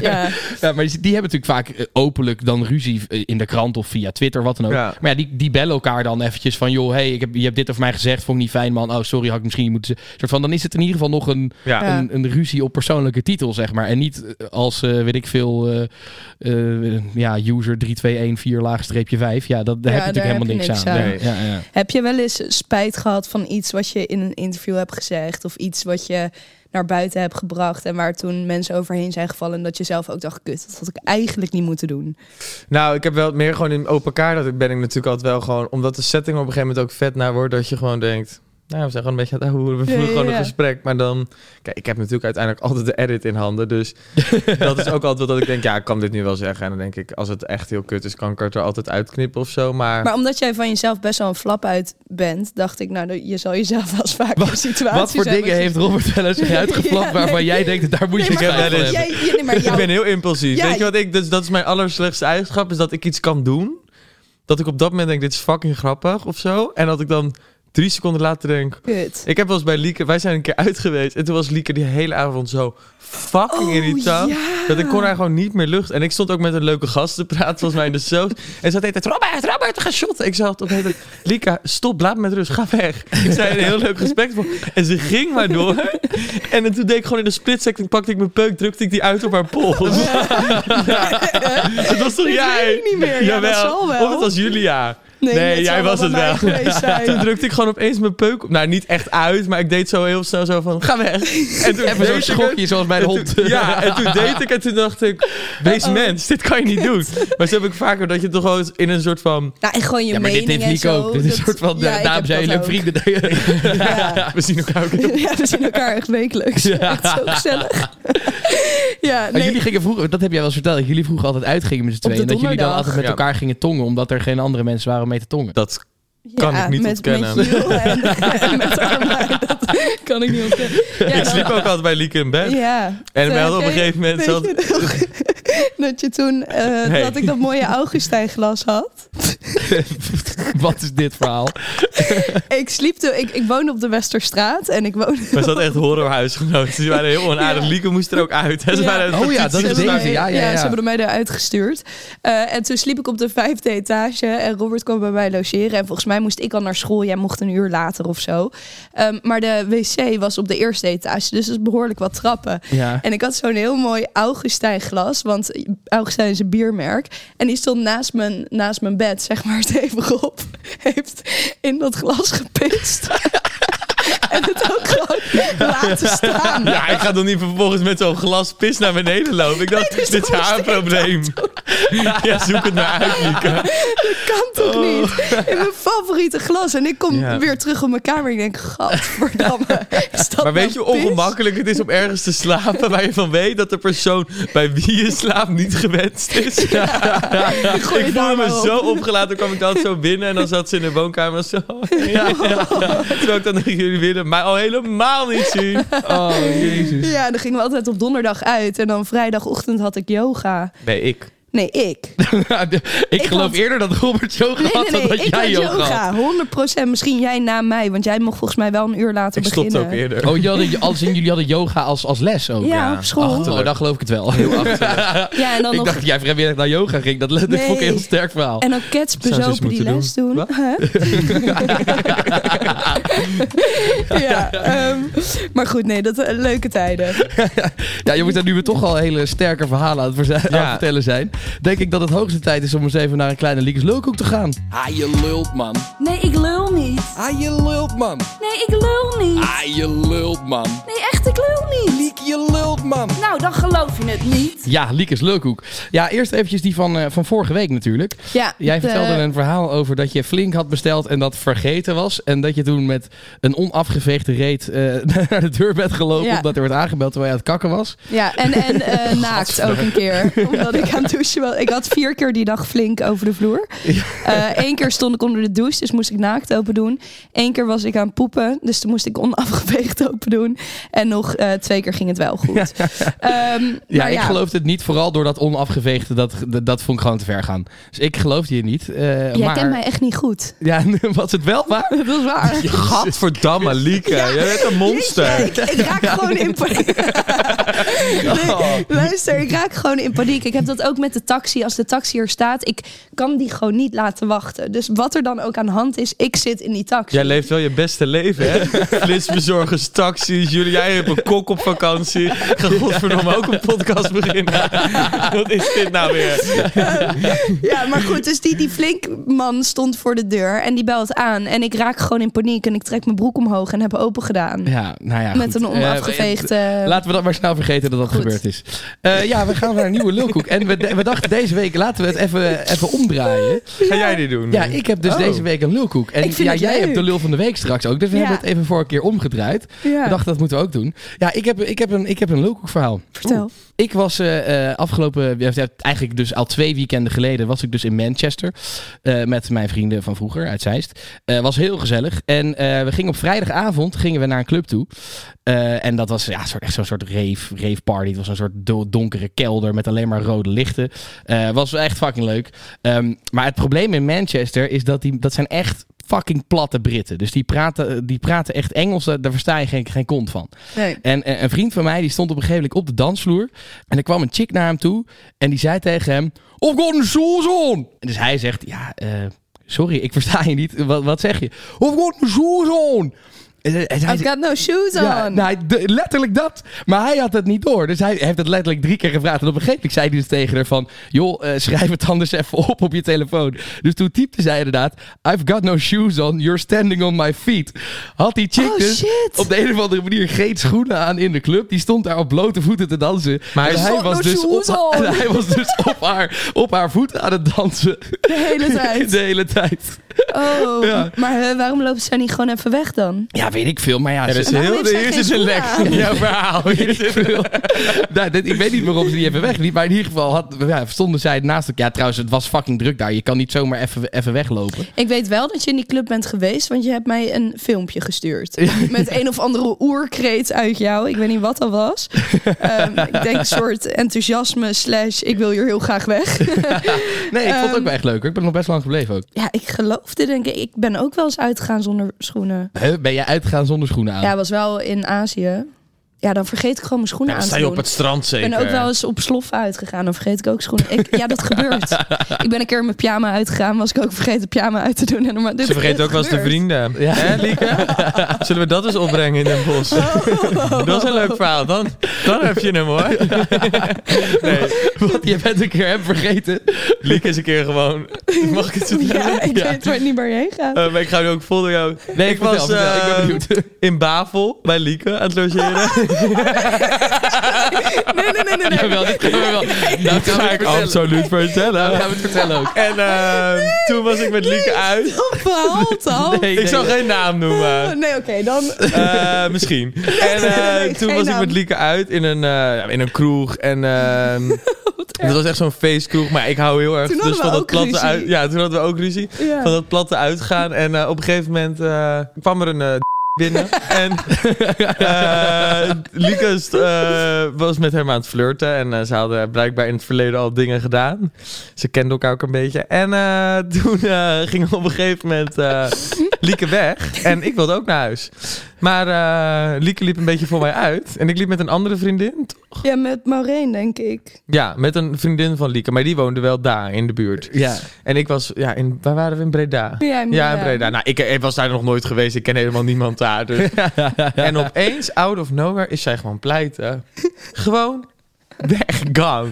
ja. Ja, maar die hebben natuurlijk vaak eh, openlijk dan ruzie eh, in de krant of via Twitter, wat dan ook. Ja. Maar ja, die, die bellen elkaar dan eventjes van... joh, hey, ik heb, je hebt dit over mij gezegd, vond ik niet fijn, man. Oh, sorry, had ik misschien niet moeten zeggen. Soort van, dan is het in ieder geval nog een, Ja. Een, een ruzie op persoonlijke titel, zeg maar. En niet eh, als, eh, weet ik veel, eh, eh, ja, user 3214 laagstreepje vijf. Ja, dat, daar Ja, heb je natuurlijk helemaal niks aan. niks aan. Nee, ja, ja. Heb je wel eens spijt gehad van iets wat je in een interview hebt gezegd? Of iets wat je naar buiten hebt gebracht en waar toen mensen overheen zijn gevallen en dat je zelf ook dacht, kut, dat had ik eigenlijk niet moeten doen. Nou, ik heb wel meer gewoon in open kaart. Dat ben ik natuurlijk altijd wel gewoon... Omdat de setting op een gegeven moment ook vet naar wordt. Dat je gewoon denkt... Nou, we zijn gewoon een beetje aan het. We voeren ja, gewoon ja. een gesprek. Maar dan... Kijk, ik heb natuurlijk uiteindelijk altijd de edit in handen. Dus dat is ook altijd wat dat ik denk... Ja, ik kan dit nu wel zeggen. En dan denk ik, als het echt heel kut is... kan ik het er altijd uitknippen of zo. Maar... Maar omdat jij van jezelf best wel een flap uit bent, dacht ik, nou, je zal jezelf wel eens vaak in situaties Wat voor dingen heeft Robert wel eens uitgeflapt waarvan jij denkt, daar moet je Nee, maar hebben? Jij, nee, ik ben heel impulsief. Weet je wat ik... Dus dat is mijn allerslechtste eigenschap. Is dat ik iets kan doen. Dat ik op dat moment denk, dit is fucking grappig of zo. En dat ik dan drie seconden later denk... Kut. Ik heb wel eens bij Lieke, wij zijn een keer uit geweest. En toen was Lieke die hele avond zo fucking Oh, irritant. ja. Dat ik kon haar gewoon niet meer lucht. En ik stond ook met een leuke gast te praten, volgens mij in de soos. En ze had tijd, Robert, Robert, ga shotten. Ik zei op de hele Lieke, stop, laat me met rust, ga weg. Ik zei een heel leuk gesprek. voor. En ze ging maar door. En toen deed ik gewoon in de split second, pakte ik mijn peuk, drukte ik die uit op haar pols. Het was toch Dit jij? weet ik niet meer. Ja, dat zal wel. Of het was Julia. Nee, jij was het wel. zijn. Toen drukte ik gewoon opeens mijn peuk op. Nou, niet echt uit, maar ik deed zo heel snel zo van, ga weg. En toen Even deed zo'n het. schokje zoals bij de hond. toen- ja, en toen deed ik en toen dacht ik, wees Oh. mens, dit kan je niet doen. Maar zo heb ik vaker dat je toch wel eens in een soort van, Nou, en gewoon je Ja, maar dit heeft Nico zo. ook. Dit is een soort van, ja, ja, ik dames heb en dat heren, ook. vrienden. Ja. we zien elkaar ook. ja, we zien elkaar echt wekelijks. Echt zo gezellig. ja, nee. Jullie gingen vroeger, dat heb jij wel eens verteld, dat jullie vroeger altijd uitgingen met z'n tweeën. En dat jullie dan altijd met Ja. elkaar gingen tongen, omdat er geen andere mensen waren te tongen. Dat kan ik niet met, ontkennen. Met Jules en, en met dat kan ik niet ontkennen. Ja, ik dan- sliep ook altijd bij Lieke in bed. Ja. En we hadden op een gegeven moment... zat- je dat je toen, eh, dat ik dat mooie Augustijn glas had. Wat is dit verhaal? Ik sliep toen, ik, ik woonde op de Westerstraat en ik woonde... We zaten echt horrorhuisgenoten. Die waren heel onaardig. Ja. Lieke moest er ook uit. hè. Ze Ja. waren Oh ja, dat Ze is hebben deze. mij- Ja, ja, ja. ze hebben mij eruit gestuurd. Eh, en toen sliep ik op de vijfde etage en Robert kwam bij mij logeren. En volgens mij moest ik al naar school. Jij mocht een uur later of zo. Ehm, maar de wc was op de eerste etage, dus dat is behoorlijk wat trappen. Ja. En ik had zo'n heel mooi Augustijn glas, want Augustijn is een biermerk. En die stond naast mijn, naast mijn bed, zeg maar, Steven Rob heeft in dat glas gepist. en het ook gewoon laten staan. Ja, ik ga dan niet vervolgens met zo'n glas pis naar beneden lopen. Ik dacht, dus dit is dat haar probleem. Ja, zoek het maar uit, Lieke. kan toch niet? In mijn favoriete glas. En ik kom Oh. Ja. weer terug op mijn kamer. En ik denk, gadverdamme. Is dat Maar weet je nou hoe pis? ongemakkelijk het is om ergens te slapen... waar je van weet dat de persoon bij wie je slaapt niet gewenst is? Je ik voelde me op. zo opgelaten. Toen kwam ik altijd zo binnen en dan zat ze in de woonkamer zo... Ja, ja. Terwijl ik dan tegen jullie binnen, maar al helemaal niet zien. Oh, jezus. Ja, dan gingen we altijd op donderdag uit. En dan vrijdagochtend had ik yoga. Nee, ik. Nee, ik. ik geloof had- eerder dat Robert yoga Nee, had nee, dan dat Ik jij had yoga had. yoga. 100%. Misschien jij na mij. Want jij mocht volgens mij wel een uur later Ik beginnen. stopte ook eerder. Oh, jullie hadden, als in, jullie hadden yoga als, als les ook? Ja, Ja. op school. Oh, dan geloof ik het wel. Ja, en dan ik nog... dacht dat jij vrijwillig naar yoga ging. Dat, dat vond ik een heel sterk verhaal. En dan cats bezopen die les doen. doen. Wat? Huh? ja, ehm, maar goed, nee, dat eh, leuke tijden. Ja, jongens, en nu we toch al hele sterke verhalen aan het, vertellen zijn, denk ik dat het hoogste tijd is om eens even naar een kleine Liekes Lulkoek te gaan. Ah, je lult, man. Nee, ik lul niet. Ah, je lult, man. Nee, ik lul niet. Ah, je lult, man. Nee, echt, ik lul niet. Liek, je lult, man. Nou, dan geloof je het niet. Ja, Liekes Lulkoek. Ja, eerst eventjes die van, eh, van vorige week natuurlijk. Ja, Jij de- vertelde een verhaal over dat je flink had besteld en dat vergeten was. En dat je toen met een onafgeveegde reet eh, naar de deur bent gelopen Ja. omdat er werd aangebeld terwijl je aan het kakken was. Ja, en, en eh, naakt ook een keer. Omdat ik aan het douchen was. Ik had vier keer die dag flink over de vloer. Eén keer stond ik onder de douche, dus moest ik naakt open doen. Eén keer was ik aan poepen, dus toen moest ik onafgeveegd open doen. En nog eh, twee keer ging het wel goed. Ehm, Ja, maar ik geloofde het niet, vooral door dat onafgeveegde, dat, dat, dat vond ik gewoon te ver gaan. Dus ik geloofde je niet. eh, Jij maar, kent mij echt niet goed. Ja, was het wel waar? Dat is waar. Gadverdamme, Lieke. Jij bent een monster. Jeetje, ik, ik raak gewoon in paniek. Nee, luister, ik raak gewoon in paniek. Ik heb dat ook met de taxi. Als de taxi er staat, ik kan die gewoon niet laten wachten. Dus wat er dan ook aan de hand is, ik zit in die taxi. Jij leeft wel je beste leven, hè? Flitsbezorgers, taxis, jullie. Jij hebt een kok op vakantie. Ik ga godverdomme ook een podcast beginnen. Wat is dit nou weer? Ja, maar goed, dus die, die flink man stond voor de deur en die belt aan. En ik raak gewoon in paniek en ik trek mijn broek omhoog en heb open gedaan. Ja, nou ja, Met goed. een onafgeveegde... Eh, Laten we dat maar snel vergeten dat dat Goed. gebeurd is. Eh, ja, we gaan naar een nieuwe lulkoek. En we, we dachten deze week, laten we het even, even omdraaien. Ga jij die doen? Ja, ik heb dus Oh. deze week een lulkoek. En Ik vind ja, het jij leuk. hebt de lul van de week straks ook. Dus we Ja. hebben het even voor een keer omgedraaid. ja. We dachten, dat moeten we ook doen. Ja, ik heb, ik heb, een, ik heb een lulkoekverhaal. Vertel. Ik was eh, eh, afgelopen, eigenlijk dus al twee weekenden geleden, was ik dus in Manchester eh, met mijn vrienden van vroeger uit Zeist. Eh, was heel gezellig. En we gingen op vrijdagavond gingen we naar een club toe. En dat was ja, echt zo'n soort rave, rave party. Het was een soort do- donkere kelder met alleen maar rode lichten. Was echt fucking leuk. Ehm, maar het probleem in Manchester is dat die, dat zijn echt fucking platte Britten. Dus die praten, die praten echt Engels, daar versta je geen, geen kont van. Nee. En eh, een vriend van mij die stond op een gegeven moment op de dansvloer. En er kwam een chick naar hem toe. En die zei tegen hem: I've got a shoes on. En dus hij zegt: Ja, eh, sorry, ik versta je niet. Wat, wat zeg je? I've got a shoes on. En, en hij I've got no shoes ja, on. nou, letterlijk dat. Maar hij had het niet door. Dus hij heeft het letterlijk drie keer gevraagd. En op een gegeven moment zei hij dus tegen haar van... joh, eh, schrijf het anders even op op je telefoon. Dus toen typte zij inderdaad... I've got no shoes on, you're standing on my feet. Had die chick Oh, dus shit. op de een of andere manier geen schoenen aan in de club. Die stond daar op blote voeten te dansen. Maar En hij was no dus, shoes op, on. en hij was dus op, haar, op haar voeten aan het dansen. De hele tijd. De hele tijd. Oh, Ja. maar eh, waarom lopen ze niet gewoon even weg dan? Ja, weet ik veel. Maar ja, Ja, ze- waarom heel, heeft zij hier geen zit een schoenen lek aan? in jouw verhaal. Hier nou, dit- ik weet niet waarom ze die even wegliep. Maar in ieder geval had, ja, stonden zij naast elkaar. Ja, trouwens, het was fucking druk daar. Je kan niet zomaar even, even weglopen. Ik weet wel dat je in die club bent geweest, want je hebt mij een filmpje gestuurd. Met een of andere oerkreet uit jou. Ik weet niet wat dat was. Ehm, ik denk een soort enthousiasme slash ik wil hier heel graag weg. Nee, ik vond het ook Ehm, wel echt leuk. hoor. Ik ben nog best lang gebleven ook. ja, ik geloofde denk ik. Ik ben ook wel eens uitgegaan zonder schoenen. Huh? Ben jij uitgegaan zonder schoenen aan? Ja, was wel in Azië. Ja, dan vergeet ik gewoon mijn schoenen Ja, aan dan te sta je doen. op het strand Ik zeker. ben ook wel eens op sloffen uitgegaan. Dan vergeet ik ook schoenen. Ik, ja, dat gebeurt. ik ben een keer in mijn pyjama uitgegaan. Was ik ook vergeten pyjama uit te doen. En dan, dit- Ze vergeten ook wel eens de vrienden. Ja. Hè, Lieke? Zullen we dat eens opbrengen in Den Bosch? Dat is een leuk verhaal. Dan, dan heb je hem hoor. Nee, Want je bent een keer hem vergeten. Lieke is een keer gewoon... Mag ik het zo Ja, ik weet waar het niet meer heen gaat. Eh, maar ik ga nu ook vol door jou. Nee, ik was ik ben eh, in Bavel bij Lieke aan het logeren. Nee, nee, nee, nee. nee. Jawel, dit gaan we wel. Gaan we het vertellen. absoluut vertellen. Nou, gaan we het vertellen ook. En eh, toen was ik met Lieke uit. Verhaal al. Nee, Ik zal geen naam noemen. Nee, oké, dan. Eh, misschien. En eh, nee, toen geen was ik naam. met Lieke uit in een, eh, ja, in een kroeg. En ehm dat was echt zo'n feestkroeg. Maar ik hou heel erg Toen dus hadden van we dat ook platte ruzie. uit. Ja, toen hadden we ook ruzie. Ja. Van dat platte uitgaan. En eh, op een gegeven moment eh, kwam er een eh, binnen. en eh Lieke st- eh, was met hem aan het flirten. En eh, ze hadden blijkbaar in het verleden al dingen gedaan. Ze kenden elkaar ook een beetje. En toen ging op een gegeven moment Lieke weg. En ik wilde ook naar huis. Maar eh, Lieke liep een beetje voor mij uit. En ik liep met een andere vriendin. Ja, met Maureen, denk ik. Ja, met een vriendin van Lieke. Maar die woonde wel daar in de buurt. Ja. En ik was, ja, in, waar waren we? In Breda. Ja, in Ja, in Breda. Breda. Nou, ik, ik was daar nog nooit geweest. Ik ken helemaal niemand daar. Dus. En opeens, out of nowhere, is zij gewoon pleiten. Gewoon weg, gone.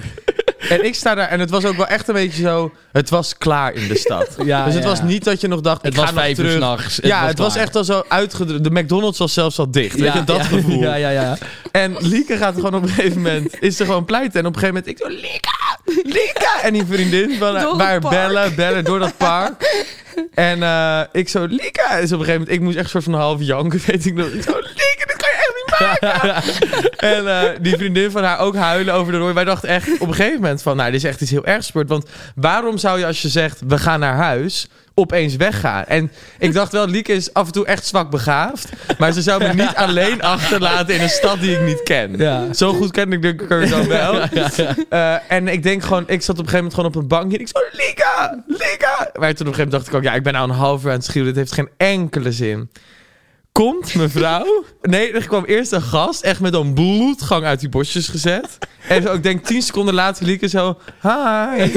En ik sta daar en het was ook wel echt een beetje zo... Het was klaar in de stad. Ja, dus het ja. was niet dat je nog dacht, Het ik was ga nog vijf uur s'nachts. Ja, het was echt al zo uitgedrukt. De McDonald's was zelfs al dicht. Weet je, dat ja, gevoel. Ja, ja, ja. En Lieke gaat gewoon op een gegeven moment... Is er gewoon pleiten. En op een gegeven moment... Ik zo, Lieke! Lieke! En die vriendin van waar bellen, bellen door dat park. En eh, ik zo, Lieke! En zo op een gegeven moment... Ik moest echt soort van half janken, weet ik nog. Ik zo, Lieke, dit kan je echt niet maken! en eh, die vriendin van haar ook huilen over de rooi. Wij dachten echt op een gegeven moment van... Nou, dit is echt iets heel ergs gebeurd. Want waarom zou je als je zegt, we gaan naar huis... opeens weggaan. En ik dacht wel, Lieke is af en toe echt zwak begaafd. Maar ze zou me niet alleen achterlaten in een stad die ik niet ken. Ja. Zo goed ken ik de Curry dan wel. Eh, en ik denk gewoon, ik zat op een gegeven moment gewoon op een bankje. En ik zo, Lieke, Lieke. Maar toen op een gegeven moment dacht ik ook, ja, ik ben nou een half uur aan het schreeuwen. Dit heeft geen enkele zin. Komt mevrouw. Nee, er kwam eerst een gast, echt met een bloedgang uit die bosjes gezet. En zo, ik denk tien seconden later liep ik zo, hi.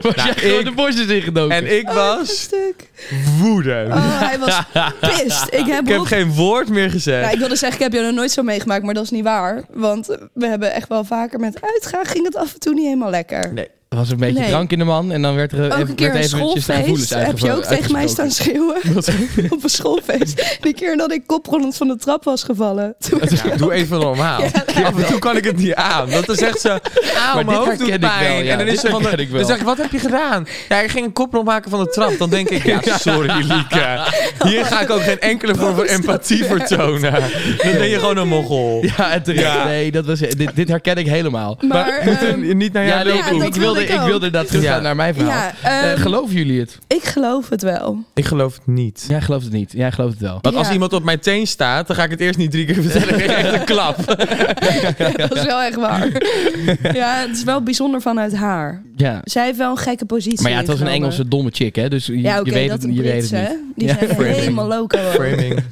Was Nou, jij gewoon ik- de bosjes ingedoken? En ik Oh, was stuk. woedend. Oh, hij was pist. Ik heb, Ik heb geen woord meer gezegd. Ja, ik wilde zeggen, ik heb je nog nooit zo meegemaakt, maar dat is niet waar. Want we hebben echt wel vaker met uitgaan, ging het af en toe niet helemaal lekker. Nee. Er was een beetje Nee. drank in de man en dan werd er Ook een keer een schoolfeest heb je ook tegen mij staan schreeuwen. Op een schoolfeest. Die keer dat ik koprollend van de trap was gevallen. Toen Ja, doe even normaal. Af en toe kan ik het niet aan. Dat is echt zo, auw, Maar mijn dit hoofd doet pijn. wel, ja. En dan is ze van de, herken ik wel. dan zeg ik, wat heb je gedaan? Ja, ik ging een koprol maken van de trap. Dan denk ik, ja, sorry Lieke. Hier ga ik ook geen enkele vorm van empathie vertonen. Dan ben je gewoon een mogol. Ja, en terecht. Ja. Nee, dat was, dit, dit herken ik helemaal. maar, ehm, niet naar jou Ja, nee, ja, ik, dat ik wilde, wilde ik ik wilde teruggaan Ja. naar mijn verhaal. ja, Eh, ehm, geloven jullie het? ik geloof het wel. Ik geloof het niet. Jij gelooft het niet. Jij gelooft het wel. Want als iemand op mijn teen staat, dan ga ik het eerst niet drie keer vertellen. Ik krijg echt een klap. dat is wel echt waar. ja, het is wel bijzonder vanuit haar. Ja. Zij heeft wel een gekke positie Maar ja, het was een. Engelse domme chick, hè? Dus je, Ja, oké, je weet dat het, je weet het niet. Die Ja, zijn framing. helemaal loco. Framing.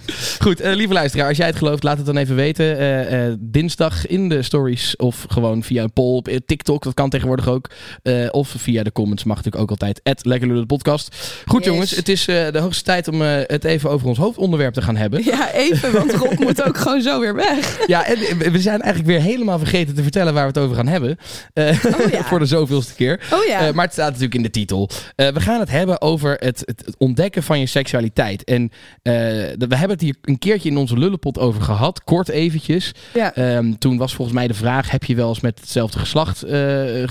Goed, eh, lieve luisteraar, als jij het gelooft, laat het dan even weten. Eh, eh, dinsdag in de stories of gewoon via een poll op TikTok, dat kan tegenwoordig ook. Eh, of via de comments mag natuurlijk ook altijd. Lekker Lullen podcast. Goed Yes. jongens, het is eh, de hoogste tijd om eh, het even over ons hoofdonderwerp te gaan hebben. Ja, even, want Rob moet ook gewoon zo weer weg. Ja, en we- zijn eigenlijk weer helemaal vergeten te vertellen waar we het over gaan hebben. Oh ja. voor de zoveelste keer. Oh ja. Maar het staat natuurlijk in de titel. We gaan het hebben over het, het, ontdekken van je seksualiteit. En we hebben het hier een keertje in onze lullenpot over gehad. Kort eventjes. ja. Ehm, toen was volgens mij de vraag... heb je wel eens met hetzelfde geslacht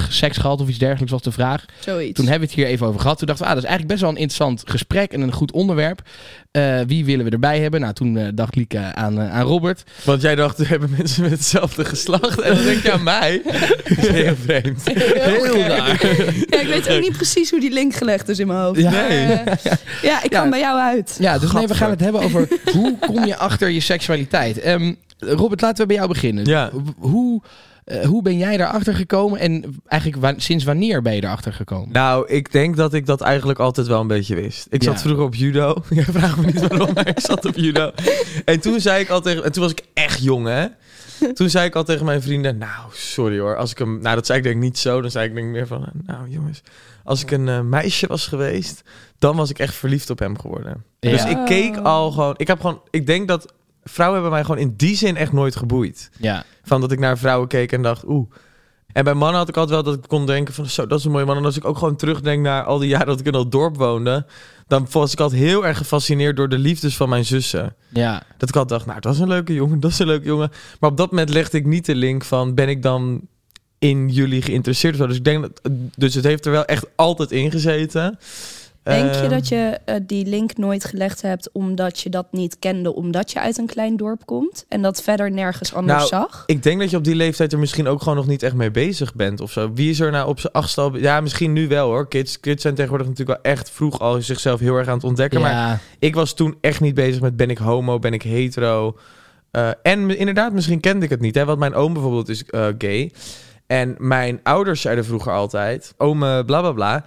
seks gehad of iets dergelijks was de vraag. Zoiets. Toen hebben we het hier even over gehad. Toen dachten we, ah, dat is eigenlijk best wel een interessant gesprek en een goed onderwerp. Eh, wie willen we erbij hebben? Nou, toen eh, dacht Lieke aan, eh, aan Robert. Want jij dacht, we hebben mensen met hetzelfde geslacht. En dan denk je aan mij. Dat is heel vreemd. Heel raar. Ja, ik weet ook niet precies hoe die link gelegd is in mijn hoofd. Ja. Maar, Nee. ja, ik Ja. kan bij jou uit. Ja, dus nee, we gaan het hebben over hoe kom je achter je seksualiteit. Ehm, Robert, laten we bij jou beginnen. Ja. Hoe, hoe ben jij daarachter gekomen en eigenlijk wa- sinds wanneer ben je daarachter gekomen? Nou, ik denk dat ik dat eigenlijk altijd wel een beetje wist. Ik Ja. zat vroeger op judo. Jij vraagt me niet waarom, maar ik zat op judo. En toen zei ik al tegen... En toen was ik echt jong, hè? Toen zei ik al tegen mijn vrienden... Nou, sorry hoor. Als ik hem... Nou, dat zei ik denk ik niet zo. Dan zei ik denk ik meer van... Nou, jongens. Als ik een eh, meisje was geweest... Dan was ik echt verliefd op hem geworden. Ja. Dus ik keek al gewoon... Ik heb gewoon... Ik denk dat... Vrouwen hebben mij gewoon in die zin echt nooit geboeid. Ja, Van dat ik naar vrouwen keek en dacht, oeh. En bij mannen had ik altijd wel dat ik kon denken van, zo, dat is een mooie man. En als ik ook gewoon terugdenk naar al die jaren dat ik in dat dorp woonde, dan was ik altijd heel erg gefascineerd door de liefdes van mijn zussen. ja, Dat ik altijd dacht, nou, dat is een leuke jongen, dat is een leuke jongen. Maar op dat moment legde ik niet de link van, ben ik dan in jullie geïnteresseerd of zo? Dus ik denk dat, dus het heeft er wel echt altijd in gezeten. Denk je Ehm, dat je eh, die link nooit gelegd hebt omdat je dat niet kende, omdat je uit een klein dorp komt en dat verder nergens anders Nou, zag? Ik denk dat je op die leeftijd er misschien ook gewoon nog niet echt mee bezig bent of zo. Wie is er nou op zijn achtste al... Ja, misschien nu wel hoor. Kids, kids zijn tegenwoordig natuurlijk wel echt vroeg al zichzelf heel erg aan het ontdekken. Maar ik was toen echt niet bezig met ben ik homo, ben ik hetero. Eh, en inderdaad, misschien kende ik het niet. Hè? Want mijn oom bijvoorbeeld is eh, gay. En mijn ouders zeiden vroeger altijd, oom eh, bla bla bla...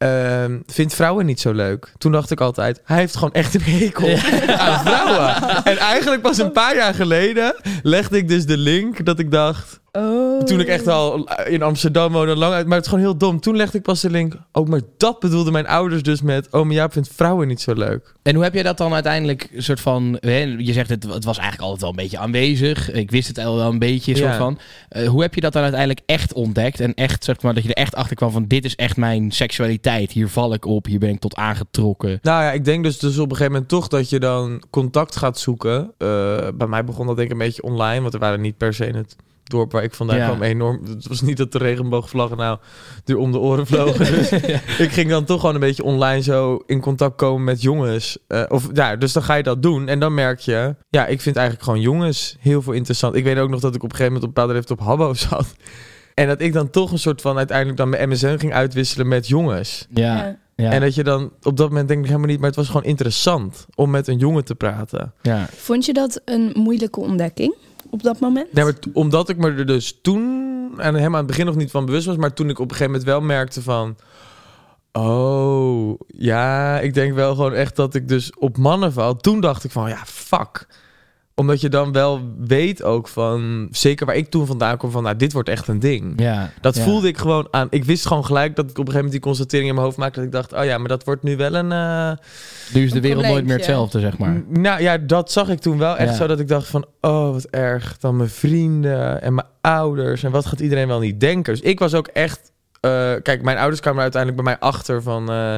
ehm, vindt vrouwen niet zo leuk. Toen dacht ik altijd, hij heeft gewoon echt een hekel aan vrouwen. En eigenlijk pas een paar jaar geleden legde ik dus de link dat ik dacht... Oh. Toen ik echt al in Amsterdam woonde, lang uit. Maar het is gewoon heel dom. Toen legde ik pas de link. Ook maar dat bedoelden mijn ouders dus met... Oh, maar Jaap vindt vrouwen niet zo leuk. En hoe heb je dat dan uiteindelijk een soort van... Hè, je zegt het, het was eigenlijk altijd wel een beetje aanwezig. Ik wist het al wel een beetje, soort Ja. van. Eh, hoe heb je dat dan uiteindelijk echt ontdekt? En echt, zeg maar, dat je er echt achter kwam van... dit is echt mijn seksualiteit. Hier val ik op. Hier ben ik tot aangetrokken. Nou ja, ik denk dus, dus op een gegeven moment toch dat je dan contact gaat zoeken. Eh, bij mij begon dat denk ik een beetje online. Want er waren niet per se in het dorp waar ik vandaan Ja. kwam enorm... Het was niet dat de regenboogvlaggen nou er om de oren vlogen. Dus ik ging dan toch gewoon een beetje online zo in contact komen met jongens. Eh, of, ja, dus dan ga je dat doen. En dan merk je... Ja, ik vind eigenlijk gewoon jongens heel veel interessant. Ik weet ook nog dat ik op een gegeven moment op leeftijd op Habbo zat. En dat ik dan toch een soort van uiteindelijk dan mijn MSN ging uitwisselen met jongens. Ja, Ja. ja, En dat je dan op dat moment denk ik helemaal niet, maar het was gewoon interessant om met een jongen te praten. ja. Vond je dat een moeilijke ontdekking op dat moment? Omdat ik me er dus toen, en helemaal aan het begin nog niet van bewust was, maar toen ik op een gegeven moment wel merkte van, Oh, ja, ik denk wel gewoon echt dat ik dus op mannen val. Toen dacht ik van, ja, fuck. Omdat je dan wel weet ook van, zeker waar ik toen vandaan kom, van, nou, dit wordt echt een ding. Ja, Dat ja. voelde ik gewoon aan. Ik wist gewoon gelijk dat ik op een gegeven moment die constatering in mijn hoofd maakte. Dat ik dacht, oh ja, maar dat wordt nu wel een... eh, Nu is de wereld nooit meer hetzelfde, zeg maar. Nou ja, dat zag ik toen wel echt Ja. zo dat ik dacht van, oh wat erg. Dan mijn vrienden en mijn ouders en wat gaat iedereen wel niet denken. Dus ik was ook echt, eh, kijk, mijn ouders kwamen uiteindelijk bij mij achter van eh,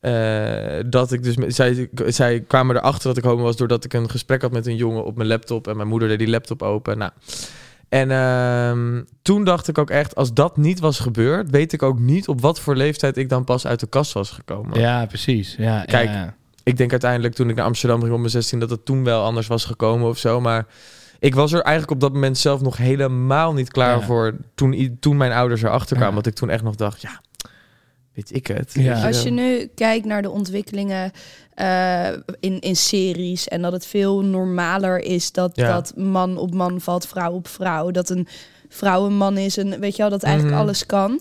eh, dat ik dus, met- zij, zij kwamen erachter dat ik homo was doordat ik een gesprek had met een jongen op mijn laptop en mijn moeder deed die laptop open. Nou. En ehm, toen dacht ik ook echt, als dat niet was gebeurd, weet ik ook niet op wat voor leeftijd ik dan pas uit de kast was gekomen. Ja, precies. Ja, Kijk, ja. Ik denk uiteindelijk toen ik naar Amsterdam ging op mijn 16 dat het toen wel anders was gekomen of zo. Maar ik was er eigenlijk op dat moment zelf nog helemaal niet klaar Ja. voor toen, toen mijn ouders erachter kwamen. Dat ik toen echt nog dacht, ja, weet ik het. Ja. Als je nu kijkt naar de ontwikkelingen eh, in, in series en dat het veel normaler is dat, Ja. dat man op man valt, vrouw op vrouw, dat een vrouw een man is en weet je wel dat eigenlijk Mhm. alles kan.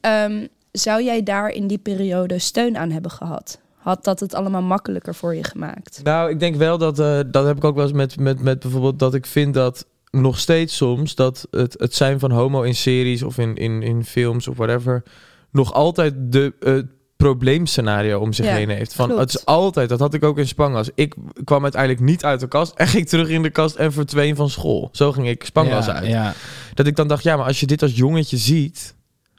Ehm, zou jij daar in die periode steun aan hebben gehad? Had dat het allemaal makkelijker voor je gemaakt? Nou, ik denk wel dat, eh, dat heb ik ook wel eens met, met, met bijvoorbeeld dat ik vind dat nog steeds soms dat het, het zijn van homo in series of in, in, in films of whatever nog altijd de het probleemscenario om zich Ja, heen heeft. Van, klopt. het is altijd, dat had ik ook in Spangas. Ik kwam uiteindelijk niet uit de kast en ging terug in de kast en verdween van school. Zo ging ik Spangas ja, uit. Ja. Dat ik dan dacht, ja, maar als je dit als jongetje ziet,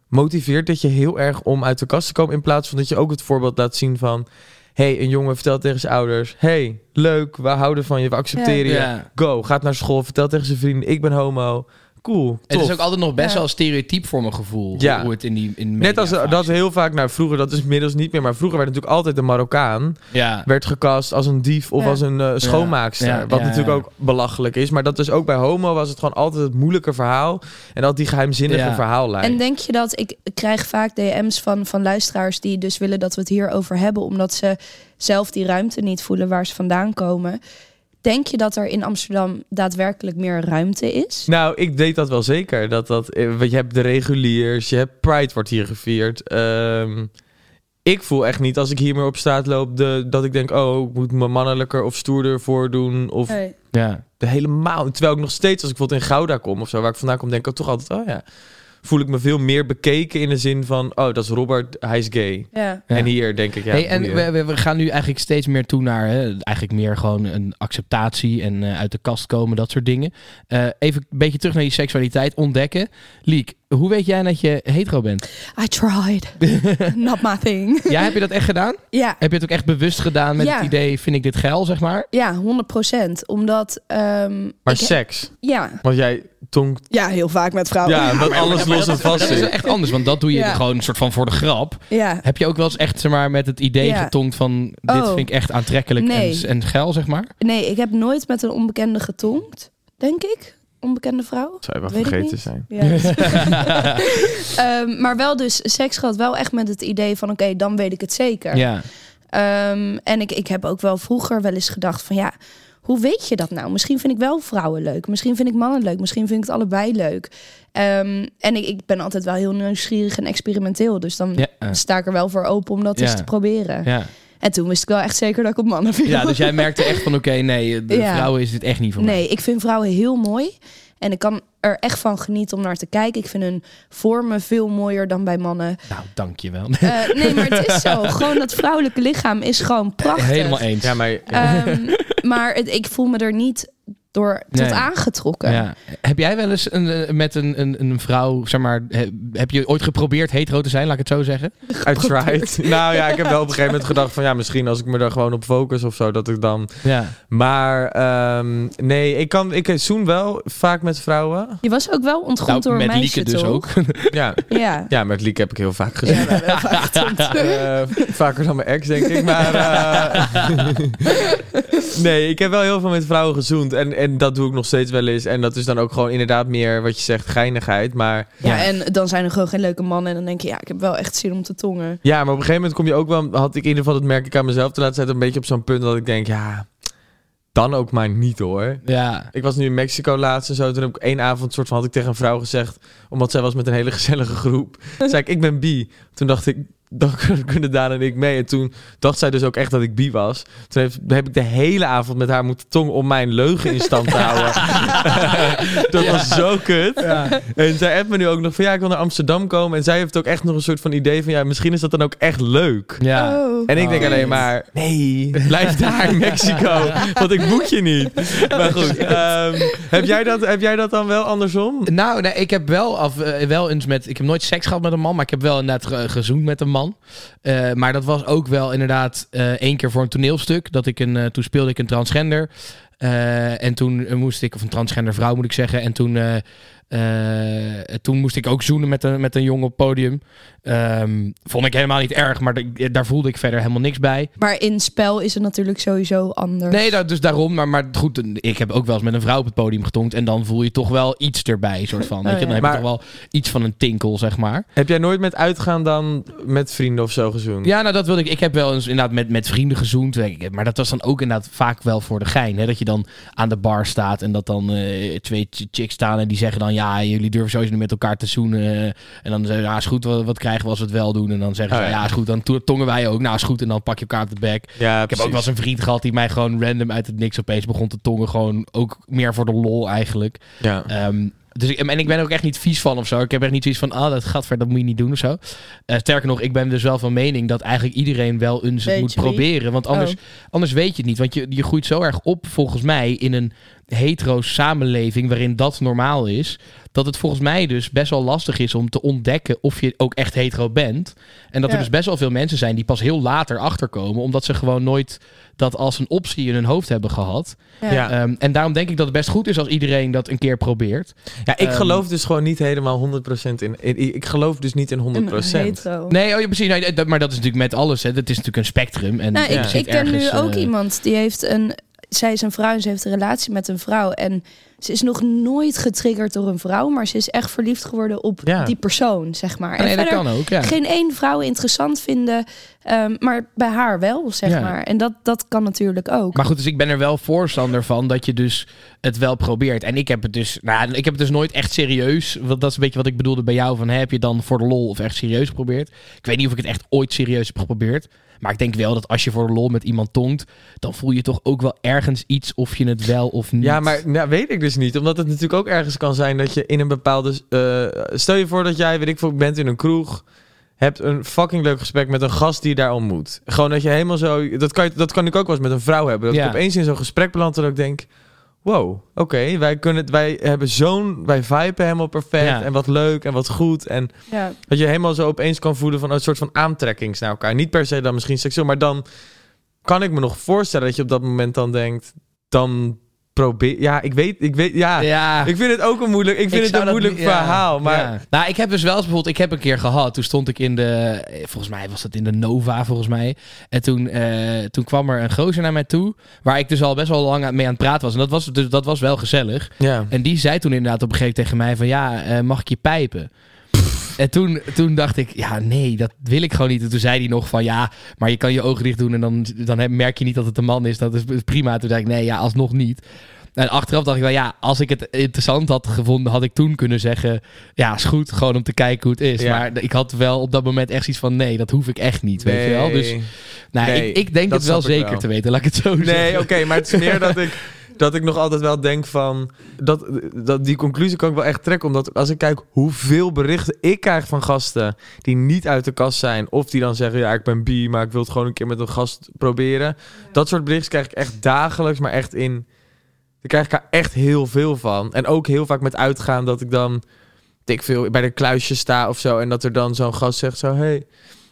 motiveert dit je heel erg om uit de kast te komen. In plaats van dat je ook het voorbeeld laat zien van, hey, een jongen vertelt tegen zijn ouders, hey, leuk, we houden van je, we accepteren je. Ja. Go, gaat naar school, vertelt tegen zijn vrienden, ik ben homo. Cool, Het is ook altijd nog best Ja. wel stereotyp voor mijn gevoel. Ja. Hoe het in die in Net als dat heel vaak, nou vroeger, dat is inmiddels niet meer, maar vroeger werd natuurlijk altijd een Marokkaan. Ja. werd gecast als een dief of Ja. als een eh, schoonmaakster. Ja, Wat ja, natuurlijk ook belachelijk is, maar dat is ook bij homo was het gewoon altijd het moeilijke verhaal en dat die geheimzinnige Ja. verhaallijn. En denk je dat ik krijg vaak DM's van, van luisteraars die dus willen dat we het hierover hebben, omdat ze zelf die ruimte niet voelen waar ze vandaan komen? Denk je dat er in Amsterdam daadwerkelijk meer ruimte is? Nou, ik weet dat wel zeker. Dat dat, eh, want je hebt de reguliers, je hebt Pride wordt hier gevierd. Ehm, ik voel echt niet als ik hier meer op straat loop de, dat ik denk, oh, ik moet me mannelijker of stoerder voordoen. Of. Ja. de helemaal. Terwijl ik nog steeds, als ik bijvoorbeeld in Gouda kom of zo, waar ik vandaan kom, denk ik toch altijd, oh ja. Voel ik me veel meer bekeken in de zin van, oh, dat is Robert, hij is gay. Ja. En hier denk ik, ja. hey, en boeien. we, we, we gaan nu eigenlijk steeds meer toe naar hè, eigenlijk meer gewoon een acceptatie en eh, uit de kast komen, dat soort dingen. Eh, even een beetje terug naar je seksualiteit ontdekken. Liek, hoe weet jij dat je hetero bent? I tried. Not my thing. Ja, heb je dat echt gedaan? Ja, Heb je het ook echt bewust gedaan met Ja. het idee, vind ik dit geil, zeg maar? ja 100% Omdat. ehm, maar seks, ja. want jij tongt, ja, heel vaak met vrouwen. ja, dat alles maar los en is- vast Dat is is. echt anders, want dat doe je Ja. gewoon een soort van voor de grap. Ja. Heb je ook wel eens echt zeg maar, met het idee Ja. getongd van dit Oh. vind ik echt aantrekkelijk Nee. en, en geil, zeg maar? Nee, ik heb nooit met een onbekende getongd, denk ik. Onbekende vrouw. Zou je wel vergeten niet. zijn. Ja. Ehm, maar wel dus seks gehad, wel echt met het idee van oké, dan weet ik het zeker. Ja. Ehm, en ik, ik heb ook wel vroeger wel eens gedacht van ja, hoe weet je dat nou? Misschien vind ik wel vrouwen leuk, misschien vind ik mannen leuk, misschien vind ik het allebei leuk. Ehm, en ik, ik ben altijd wel heel nieuwsgierig en experimenteel, dus dan Ja. sta ik er wel voor open om dat Ja. eens te proberen. Ja. En toen wist ik wel echt zeker dat ik op mannen viel. ja, dus jij merkte echt van oké, nee, de Ja. vrouwen is dit echt niet voor mij. Nee, ik vind vrouwen heel mooi. En ik kan er echt van genieten om naar te kijken. Ik vind hun vormen veel mooier dan bij mannen. Nou, dankjewel. Eh, nee, maar het is zo. Gewoon dat vrouwelijke lichaam is gewoon prachtig. Helemaal eens. Ja, maar Ehm, maar het, ik voel me er niet door tot Nee. aangetrokken. Ja. Heb jij wel eens een, eh, met een, een, een vrouw, zeg maar, he- heb je ooit geprobeerd hetero te zijn, laat ik het zo zeggen? I tried. nou ja, ik heb wel op een gegeven moment gedacht van ja, misschien als ik me daar gewoon op focus of zo, dat ik dan. Ja. Maar ehm, nee, ik kan, ik zoen wel vaak met vrouwen. Je was ook wel ontgroend Nou, door een met meisje, Lieke dus toch? ook. Ja, Ja. ja, met Liek heb ik heel vaak gezien. Ja, heel vaak. Eh, vaker dan mijn ex, denk ik. Maar eh, nee, ik heb wel heel veel met vrouwen gezoend. En, en dat doe ik nog steeds wel eens. En dat is dan ook gewoon inderdaad meer wat je zegt, geinigheid. Maar Ja, en dan zijn er gewoon geen leuke mannen. En dan denk je, ja, ik heb wel echt zin om te tongen. ja, maar op een gegeven moment kom je ook wel... Had ik in ieder geval, dat merk ik aan mezelf de laatste tijd... een beetje op zo'n punt dat ik denk, ja... Dan ook maar niet hoor. Ja. Ik was nu in Mexico laatst en zo. Toen heb ik één avond soort van had ik tegen een vrouw gezegd, omdat zij was met een hele gezellige groep. zei ik, ik ben bi. Toen dacht ik, dan kunnen Daan en ik mee. En toen dacht zij dus ook echt dat ik bi was. Toen heeft, heb ik de hele avond met haar moeten tongen om mijn leugen in stand te houden. dat was zo kut. En zij appt me nu ook nog van ja, ik wil naar Amsterdam komen. En zij heeft ook echt nog een soort van idee van ja, misschien is dat dan ook echt leuk. Ja. Oh. En ik denk Oh. alleen maar, nee, blijf daar in Mexico. Want ik boek je niet. Maar goed, ehm, heb, jij dat, heb jij dat dan wel andersom? Nou, nee, ik heb wel, af, eh, wel eens met. Ik heb nooit seks gehad met een man, maar ik heb wel inderdaad ge- gezoend met een man. Eh, maar dat was ook wel inderdaad eh, één keer voor een toneelstuk. Dat ik een, eh, toen speelde ik een transgender. En toen moest ik, of een transgender vrouw moet ik zeggen. En toen, toen moest ik ook zoenen met een, met een jongen op het podium. Ehm, vond ik helemaal niet erg, maar daar voelde ik verder helemaal niks bij. Maar in spel is het natuurlijk sowieso anders. Nee, dat, dus daarom. Maar, maar goed, ik heb ook wel eens met een vrouw op het podium getonkt. En dan voel je toch wel iets erbij, soort van. weet je? Dan ja. heb Maar- je toch wel iets van een tinkel, zeg maar. Heb jij nooit met uitgaan dan met vrienden of zo gezoend? Ja, nou dat wilde ik. Ik heb wel eens inderdaad met, met vrienden gezoend. weet ik. Maar dat was dan ook inderdaad vaak wel voor de gein. Hè? Dat je dan aan de bar staat en dat dan eh, twee ch- chicks staan en die zeggen dan... Ja, jullie durven sowieso niet met elkaar te zoenen. En dan zeggen ze, ja, is goed, wat, wat krijgen we als we het wel doen? En dan zeggen ze, Oh, ja. ja, is goed, dan to- tongen wij ook. Nou, is goed, en dan pak je elkaar op de bek. Ja, Ik heb ook wel eens een vriend gehad die mij gewoon random uit het niks opeens begon te tongen. Gewoon ook meer voor de lol eigenlijk. Ja. Ehm, dus ik, en ik ben er ook echt niet vies van of zo. Ik heb echt niet zoiets van, ah, dat gaat ver, dat moet je niet doen of zo. Eh, sterker nog, ik ben dus wel van mening dat eigenlijk iedereen wel eens Weet moet wie? proberen. Want anders, Oh. anders weet je het niet. Want je, je groeit zo erg op, volgens mij, in een hetero samenleving waarin dat normaal is. Dat het volgens mij dus best wel lastig is om te ontdekken of je ook echt hetero bent. En dat er dus best wel veel mensen zijn die pas heel later achterkomen. Omdat ze gewoon nooit dat als een optie in hun hoofd hebben gehad. Ja. Ja. Ehm, en daarom denk ik dat het best goed is als iedereen dat een keer probeert. Ja, ik Ehm, geloof dus gewoon niet helemaal 100% in, in- Ik geloof dus niet in 100%. Een hetero. Nee, oh ja, precies. Nee, dat, maar dat is natuurlijk met alles. Hè. Dat is natuurlijk een spectrum. En Nou, ik, ik ken nu ook eh, iemand die heeft een. Zij is een vrouw en ze heeft een relatie met een vrouw. En ze is nog nooit getriggerd door een vrouw, maar ze is echt verliefd geworden op Ja. die persoon, zeg maar. nee, en dat kan ook. Ja. geen één vrouw interessant vinden, ehm, maar bij haar wel, zeg Ja. maar. En dat, dat kan natuurlijk ook. Maar goed, dus ik ben er wel voorstander van dat je dus het wel probeert. En ik heb het dus, nou, ik heb het dus nooit echt serieus. Want dat is een beetje wat ik bedoelde bij jou. Van, hè, heb je dan voor de lol of echt serieus geprobeerd? Ik weet niet of ik het echt ooit serieus heb geprobeerd. Maar ik denk wel dat als je voor de lol met iemand tongt, dan voel je toch ook wel ergens iets of je het wel of niet. Ja, maar nou, weet ik dus niet. Omdat het natuurlijk ook ergens kan zijn dat je in een bepaalde... eh, stel je voor dat jij, weet ik veel, bent in een kroeg... hebt een fucking leuk gesprek met een gast die je daar ontmoet. Gewoon dat je helemaal zo... Dat kan, je, dat kan ik ook wel eens met een vrouw hebben. Dat Ja. ik opeens in zo'n gesprek beland en dat ik denk... Wow, oké, wij kunnen het, wij hebben zo'n, wij viben helemaal perfect Ja. en wat leuk en wat goed en ja. dat je helemaal zo opeens kan voelen van een soort van aantrekkings naar elkaar. Niet per se dan misschien seksueel, maar dan kan ik me nog voorstellen dat je op dat moment dan denkt, dan probeer. Ja, ik weet, ik weet, ja. ja. Ik vind het ook een moeilijk, ik vind het een moeilijk niet- ja, verhaal, maar ja. Nou, ik heb dus wel eens bijvoorbeeld... Ik heb een keer gehad. Toen stond ik in de... Volgens mij was dat in de Nova, volgens mij. En toen, eh, toen kwam er een gozer naar mij toe... Waar ik dus al best wel lang mee aan het praten was. En dat was, dus, dat was wel gezellig. ja. En die zei toen inderdaad op een gegeven moment tegen mij van... Ja, eh, mag ik je pijpen? En toen, toen dacht ik, ja, nee, dat wil ik gewoon niet. En toen zei hij nog van, ja, maar je kan je ogen dicht doen... en dan, dan merk je niet dat het een man is. Dat is prima. Toen zei ik, nee, ja, alsnog niet. En achteraf dacht ik wel, ja, als ik het interessant had gevonden... had ik toen kunnen zeggen, ja, is goed. Gewoon om te kijken hoe het is. Ja. Maar ik had wel op dat moment echt iets van... nee, dat hoef ik echt niet, weet je wel. Dus nou, Nee, ik, ik denk dat het wel zeker wel. te weten, laat ik het zo zeggen. Nee, oké, maar het is meer dat ik, dat ik nog altijd wel denk van... Dat, dat die conclusie kan ik wel echt trekken. Omdat als ik kijk hoeveel berichten ik krijg van gasten... die niet uit de kast zijn... of die dan zeggen, ja, ik ben bi... maar ik wil het gewoon een keer met een gast proberen. Dat soort berichten krijg ik echt dagelijks, maar echt in... Daar krijg ik er echt heel veel van. En ook heel vaak met uitgaan dat ik dan... weet Ik veel, bij de kluisje sta of zo... en dat er dan zo'n gast zegt zo... Hey,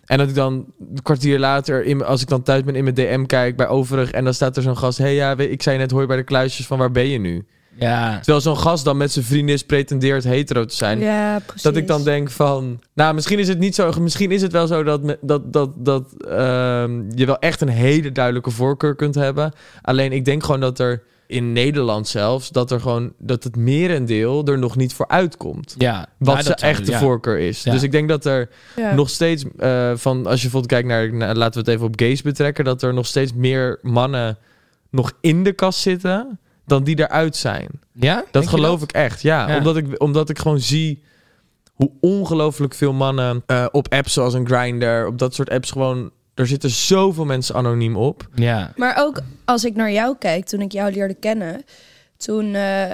en dat ik dan een kwartier later, in, als ik dan thuis ben in mijn DM kijk bij Overig... en dan staat er zo'n gast... hey, ja, ik zei net, hoor je bij de kluisjes van waar ben je nu? Ja, Terwijl zo'n gast dan met zijn vriendin pretendeert hetero te zijn. ja, precies. Dat ik dan denk van... Nou, misschien is het niet zo... Misschien is het wel zo dat, me- dat, dat, dat ehm, je wel echt een hele duidelijke voorkeur kunt hebben. Alleen ik denk gewoon dat er in Nederland zelfs... dat er gewoon... dat het merendeel er nog niet voor uitkomt. ja. Wat zou- echte ja. voorkeur is. Ja. Dus ik denk dat er Ja. nog steeds eh, van als je bijvoorbeeld kijkt naar, naar- laten we het even op gays betrekken, dat er nog steeds meer mannen nog in de kast zitten dan die eruit zijn. Ja? Dat Denk geloof ik echt. Ja, Ja. Omdat, ik, omdat ik gewoon zie hoe ongelooflijk veel mannen eh, op apps zoals een Grindr, op dat soort apps gewoon... Er zitten zoveel mensen anoniem op. Ja. Maar ook als ik naar jou kijk, toen ik jou leerde kennen, toen eh,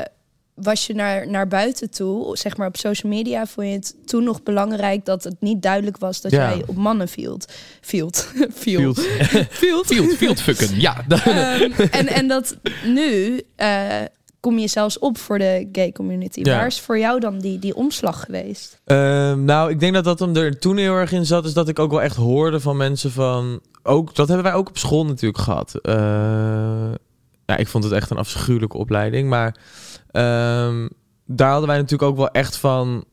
was je naar, naar buiten toe, zeg maar op social media, vond je het toen nog belangrijk dat het niet duidelijk was dat Ja. jij op mannen field. Field. Field. Field. Field. Field, field fucken, ja. Ehm, en, en dat nu eh, kom je zelfs op voor de gay community. Ja. Waar is voor jou dan die, die omslag geweest? Ehm, nou, ik denk dat dat hem er toen heel erg in zat. Is dat ik ook wel echt hoorde van mensen van... Ook, dat hebben wij ook op school natuurlijk gehad. Eh, ja, ik vond het echt een afschuwelijke opleiding. Maar ehm, daar hadden wij natuurlijk ook wel echt van...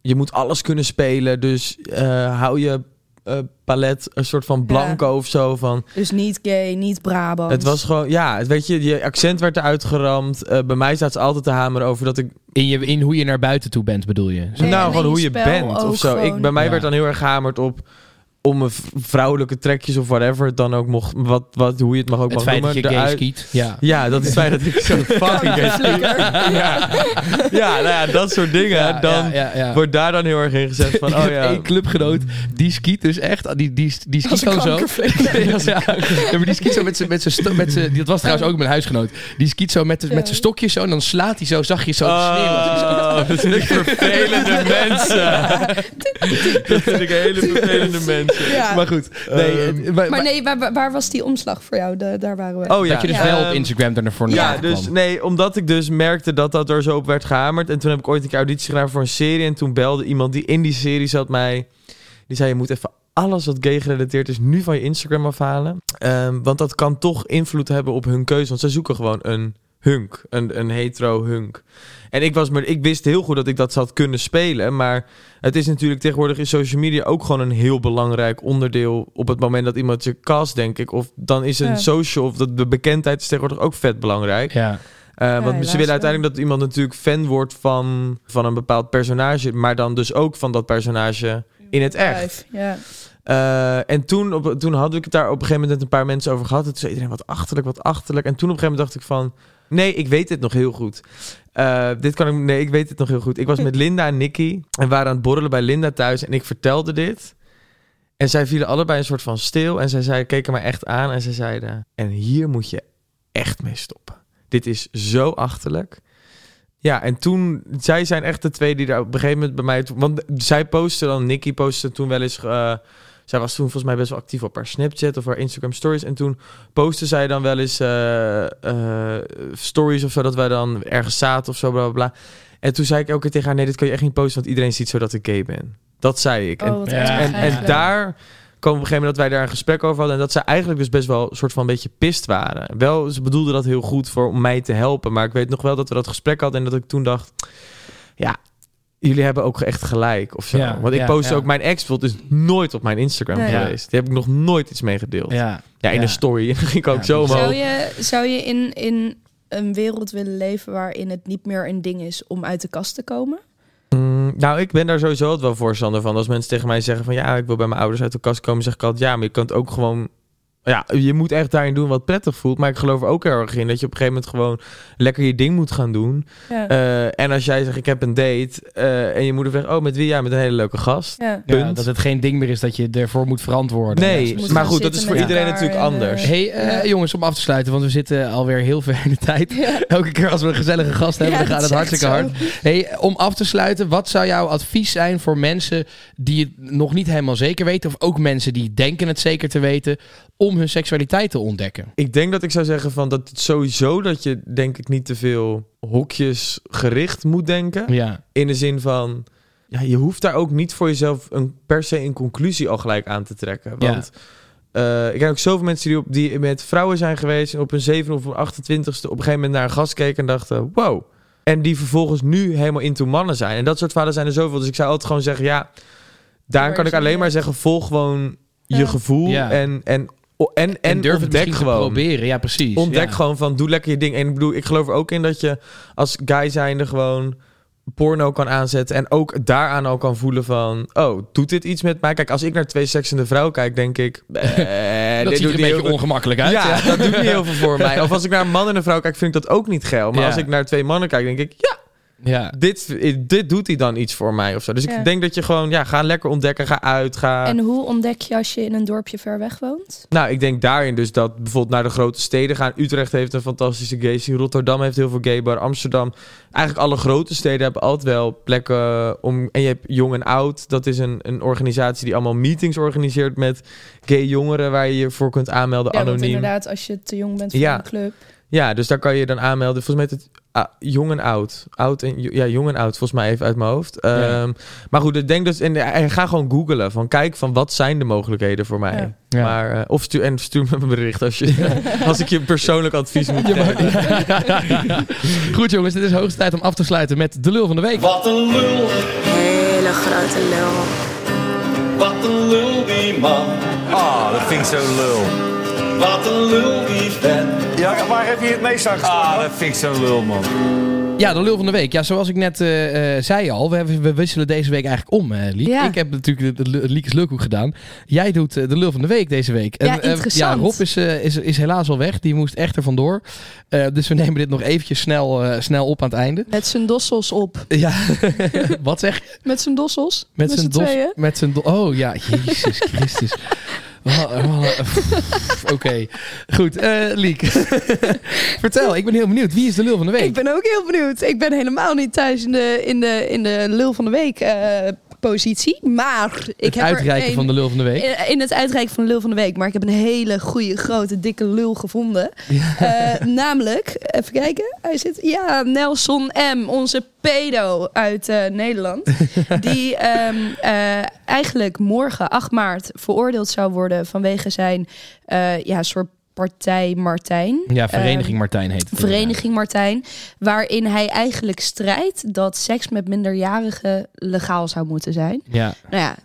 Je moet alles kunnen spelen. Dus eh, hou je eh, palet een soort van blanco of zo. Van, Dus niet gay, niet Brabant. het was gewoon... Ja, het, weet je, je accent werd eruit geramd. Eh, bij mij staat ze altijd te hameren over dat ik In, je, in hoe je naar buiten toe bent, bedoel je? Nou, gewoon je hoe je bent of zo. Ik, bij mij Ja. werd dan heel erg gehamerd op om vrouwelijke trekjes of whatever dan ook mocht, wat, wat, hoe je het mag ook Het mag feit dat je eruit- skiet. Ja. Ja, dat is fijn dat ik zo fucking gay ja. ja, nou ja, dat soort dingen. Ja, dan ja, ja, ja. wordt daar dan heel erg in gezet van, Ik oh heb ja. één clubgenoot, die skiet dus echt. Die, die, die skiet een gewoon zo. ja, ja, maar die skiet zo met zijn met zijn met zijn- Dat was trouwens ook mijn huisgenoot. Die skiet zo met, de- met zijn stokje zo en dan slaat hij zo zachtjes zo de sneeuw. Oh, dat vind ik vervelende mensen. dat vind ik hele vervelende mensen. Ja. Maar goed, nee, Ehm, eh, maar, Maar nee, waar, waar- was die omslag voor jou? De, daar waren we. Oh ja. dat je dus Ja. wel op Instagram ervoor Ja, naar dus kwam. nee, omdat ik dus merkte dat dat er zo op werd gehamerd. En toen heb ik ooit een keer auditie gedaan voor een serie. En toen belde iemand die in die serie zat mij. Die zei: Je moet even alles wat gay gerelateerd is nu van je Instagram afhalen. Ehm, want dat kan toch invloed hebben op hun keuze. Want zij zoeken gewoon een hunk, een, een hetero hunk. En ik, was maar, ik wist heel goed dat ik dat zou kunnen spelen. Maar het is natuurlijk tegenwoordig in social media ook gewoon een heel belangrijk onderdeel. Op het moment dat iemand je cast, denk ik. Of dan is een Ja. social of de, de bekendheid is tegenwoordig ook vet belangrijk. Ja. Uh, want ze willen uiteindelijk dat iemand natuurlijk fan wordt van, van een bepaald personage, maar dan dus ook van dat personage in het echt. Ja. Uh, en toen, op, toen had ik het daar op een gegeven moment met een paar mensen over gehad. En toen zei iedereen wat achterlijk, wat achterlijk. En toen op een gegeven moment dacht ik van, nee, ik weet dit nog heel goed. Uh, dit kan ik, nee, ik weet het nog heel goed. Ik was met Linda en Nicky en waren aan het borrelen bij Linda thuis en ik vertelde dit. En zij vielen allebei een soort van stil en zij zei, keken mij echt aan en zij zeiden, en hier moet je echt mee stoppen. Dit is zo achterlijk. Ja, en toen, zij zijn echt de twee die daar op een gegeven moment bij mij... Want zij postte dan, Nicky postte toen wel eens... Uh, zij was toen volgens mij best wel actief op haar Snapchat of haar Instagram stories. En toen postte zij dan wel eens uh, uh, stories of zo, dat wij dan ergens zaten of zo, bla bla bla. En toen zei ik elke keer tegen haar, nee, dit kan je echt niet posten, want iedereen ziet zo dat ik gay ben. Dat zei ik. Oh, en, Ja. erg en, daar kwam op een gegeven moment dat wij daar een gesprek over hadden. En dat ze eigenlijk dus best wel een soort van een beetje pist waren. Wel, ze bedoelden dat heel goed voor om mij te helpen. Maar ik weet nog wel dat we dat gesprek hadden. En dat ik toen dacht, ja, jullie hebben ook echt gelijk. Of zo. Ja, Want ik ja, ja. ook mijn ex is nooit op mijn Instagram Nee. geweest. Die heb ik nog nooit iets mee gedeeld. Ja, Ja. in Ja. een story. En dan ging ik ook Ja, zo. Zou je, zou je in, in een wereld willen leven waarin het niet meer een ding is om uit de kast te komen? Mm, nou, ik ben daar sowieso altijd wel voorstander van. Als mensen tegen mij zeggen van ja, ik wil bij mijn ouders uit de kast komen, zeg ik altijd ja, maar je kan het ook gewoon. Ja, je moet echt daarin doen wat prettig voelt. Maar ik geloof er ook heel erg in dat je op een gegeven moment gewoon lekker je ding moet gaan doen. Ja. Eh, en als jij zegt ik heb een date eh, en je moeder zegt oh met wie? Ja, met een hele leuke gast. ja. Ja, Punt. dat het geen ding meer is dat je ervoor moet verantwoorden. Nee, maar goed, dat is voor iedereen natuurlijk en, eh, anders. Hey, eh, jongens, om af te sluiten, want we zitten alweer heel ver in de tijd. Elke keer als we een gezellige gast hebben, Ja, dan gaat het hartstikke hard. Hey, om af te sluiten, wat zou jouw advies zijn voor mensen die het nog niet helemaal zeker weten, of ook mensen die denken het zeker te weten, om hun seksualiteit te ontdekken? Ik denk dat ik zou zeggen van dat het sowieso dat je denk ik niet te veel hokjes gericht moet denken. Ja, In de zin van, ja, je hoeft daar ook niet voor jezelf een, per se een conclusie al gelijk aan te trekken. Ja. Want eh, ik ken ook zoveel mensen die, op, die met vrouwen zijn geweest en op hun zeven of hun 28ste op een gegeven moment naar een gast keken en dachten, wow. En die vervolgens nu helemaal into mannen zijn. En dat soort verhalen zijn er zoveel. Dus ik zou altijd gewoon zeggen, ja, daar kan ik alleen maar zeggen, volg gewoon je Ja. gevoel Ja. en, en, en, en, en durf het ontdek te gewoon. proberen. Ja, precies. Ontdek ja. gewoon van, doe lekker je ding. En ik bedoel, ik geloof er ook in dat je als guy zijnde gewoon porno kan aanzetten. En ook daaraan al kan voelen van, oh, doet dit iets met mij? Kijk, als ik naar twee seksende vrouwen kijk, denk ik... eh, Dat dit ziet er doet een beetje veel- ongemakkelijk uit. ja, dat doet niet heel veel voor mij. Of als ik naar een man en een vrouw kijk, vind ik dat ook niet geil. Maar Ja. als ik naar twee mannen kijk, denk ik, ja, Ja. dit, dit doet hij dan iets voor mij of zo. Dus Ja. ik denk dat je gewoon, ja, ga lekker ontdekken, ga uit, ga... En hoe ontdek je als je in een dorpje ver weg woont? Nou, ik denk daarin dus dat bijvoorbeeld naar de grote steden gaan. Utrecht heeft een fantastische gay scene. Rotterdam heeft heel veel gay bar. Amsterdam. Eigenlijk alle grote steden hebben altijd wel plekken om... En je hebt Jong en Oud. Dat is een, een organisatie die allemaal meetings organiseert met gay jongeren... waar je je voor kunt aanmelden Ja, anoniem. inderdaad, als je te jong bent voor Ja. een club. Ja, dus daar kan je dan aanmelden. Volgens mij het ah, Jong en Oud. Oud en, ja, Jong en Oud, volgens mij even uit mijn hoofd. Ja. Ehm, maar goed, ik denk dus... En, en ga gewoon googlen. Van kijk, van wat zijn de mogelijkheden voor mij? Ja. Ja. Maar, eh, of stuur, en stuur me een bericht als, je, als ik je persoonlijk advies moet geven. Goed jongens, het is hoogste tijd om af te sluiten met de lul van de week. Wat een lul, Hele grote lul. wat een lul die man. Ah, dat vind ik zo lul. Wat een lul die vent. Ja, waar heb je het meest aan Ah, dat vind ik zo lul, man. Ja, de lul van de week. Ja, zoals ik net eh, eh, zei al, we, hebben- we wisselen deze week eigenlijk om, eh Liek. Ja. Ik heb natuurlijk de, de, de Liekes Lulkoek gedaan. Jij doet eh, de lul van de week deze week. Ja, eh, interessant. ja, Rob is, eh, is, is helaas al weg. Die moest echt er vandoor. Eh, dus we nemen dit nog eventjes snel, eh, snel op aan het einde. Met zijn dossels op. Ja, wat zeg je? Met zijn dossels? Met zijn dos. tweeën? Met zijn do- Oh ja, Jezus Christus. Oké, goed. eh Liek, vertel. Ik ben heel benieuwd. Wie is de lul van de week? Ik ben ook heel benieuwd. Ik ben helemaal niet thuis in de, in de, in de lul van de week eh, positie. Maar ik het heb er uitreiken een- van de lul van de week. in- In het uitreiken van de lul van de week. Maar ik heb een hele goede, grote, dikke lul gevonden. Eh, namelijk, even kijken. Hij zit, ja, Nelson M., onze pedo uit eh, Nederland. die ehm, eh, eigenlijk morgen, 8 maart, veroordeeld zou worden vanwege zijn ja, soort partij Martijn. Ja, Vereniging Ehm, Martijn heet het. Vereniging Martijn, waarin hij eigenlijk strijdt dat seks met minderjarigen legaal zou moeten zijn. Ja, Nou ja,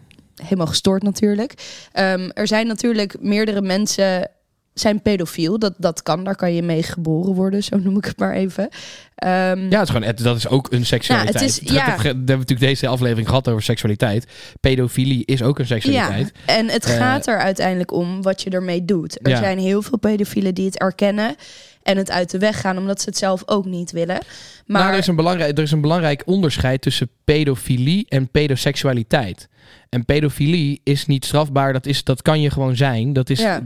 helemaal gestoord natuurlijk. Ehm, er zijn natuurlijk meerdere mensen zijn pedofiel. Dat, dat kan, daar kan je mee geboren worden, zo noem ik het maar even. Ehm, ja het is gewoon, het- dat is ook een seksualiteit. Ja, het is- ja. We hebben natuurlijk deze aflevering gehad over seksualiteit. Pedofilie is ook een seksualiteit. Ja, en het Eh, gaat er uiteindelijk om wat je ermee doet. Er Ja. zijn heel veel pedofielen die het erkennen en het uit de weg gaan omdat ze het zelf ook niet willen. Maar Maar er is, een belangrijk, er is een belangrijk onderscheid tussen pedofilie en pedoseksualiteit. En pedofilie is niet strafbaar, dat, is, dat kan je gewoon zijn. Dat is, Ja.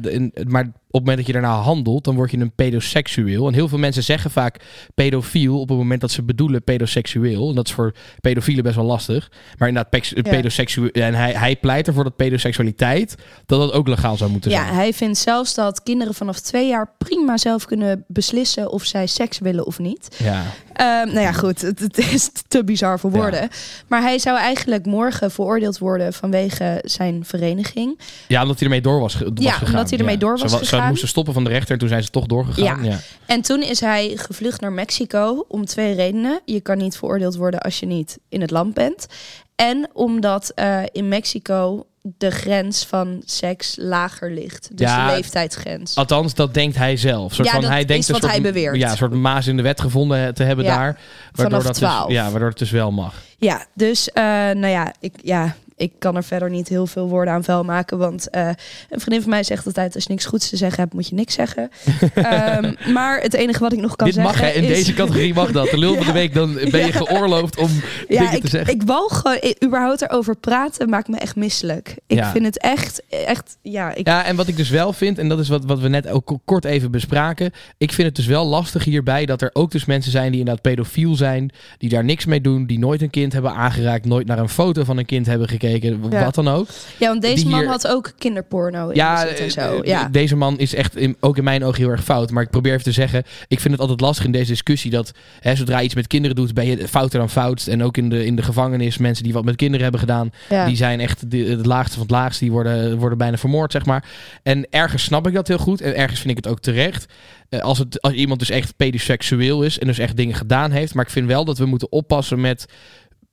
maar op het moment dat je daarna handelt, dan word je een pedoseksueel. En heel veel mensen zeggen vaak pedofiel op het moment dat ze bedoelen pedoseksueel. En dat is voor pedofielen best wel lastig. Maar inderdaad, pedoseksueel. En hij, hij pleit ervoor dat pedoseksualiteit, dat dat ook legaal zou moeten ja, zijn. hij vindt zelfs dat kinderen vanaf twee jaar prima zelf kunnen beslissen of zij seks willen of niet. Ja. Ehm, nou ja, goed, het, het is te bizar voor woorden. Maar hij zou eigenlijk morgen veroordeeld worden vanwege zijn vereniging. ja, omdat hij ermee door was, Ja, gegaan. omdat hij ermee door Ze was wa- Ze gegaan. moesten stoppen van de rechter en toen zijn ze toch doorgegaan. Ja. Ja. En toen is hij gevlucht naar Mexico om twee redenen. Je kan niet veroordeeld worden als je niet in het land bent. En omdat eh, in Mexico de grens van seks lager ligt. Dus Ja, de leeftijdsgrens. Althans, dat denkt hij zelf. Soort Ja, van, dat hij denkt is een wat soort, hij beweert. Ja, een soort maas in de wet gevonden te hebben Ja, daar. vanaf dat 12. Dus, ja, waardoor het dus wel mag. Ja, dus eh, nou ja ik, ja, ik kan er verder niet heel veel woorden aan vuil maken. Want eh, een vriendin van mij zegt altijd... als je niks goeds te zeggen hebt, moet je niks zeggen. Ehm, maar het enige wat ik nog kan Dit zeggen mag, hè? In is... deze categorie mag dat. De lul van de week, dan ben je geoorloofd om Ja, dingen ik, te zeggen. ik wou gewoon... ik- überhaupt erover praten maakt me echt misselijk. Ik vind het echt... echt ja, ik, Ja, en wat ik dus wel vind, en dat is wat, wat we net ook ko- kort even bespraken. Ik vind het dus wel lastig hierbij dat er ook dus mensen zijn die inderdaad pedofiel zijn. Die daar niks mee doen, die nooit een kind hebben aangeraakt. Nooit naar een foto van een kind hebben gekeken. Ja. Wat dan ook. ja, want deze die man hier- had ook kinderporno in Ja, en zo. eh, Ja. deze man is echt in, ook in mijn ogen heel erg fout. Maar ik probeer even te zeggen, ik vind het altijd lastig in deze discussie dat hè, zodra je iets met kinderen doet, ben je fouter dan fout. En ook in de, in de gevangenis, mensen die wat met kinderen hebben gedaan, Ja. die zijn echt de, het laagste van het laagste. Die worden, worden bijna vermoord, zeg maar. En ergens snap ik dat heel goed. En ergens vind ik het ook terecht. Eh, als, het, als iemand dus echt pedoseksueel is en dus echt dingen gedaan heeft. Maar ik vind wel dat we moeten oppassen met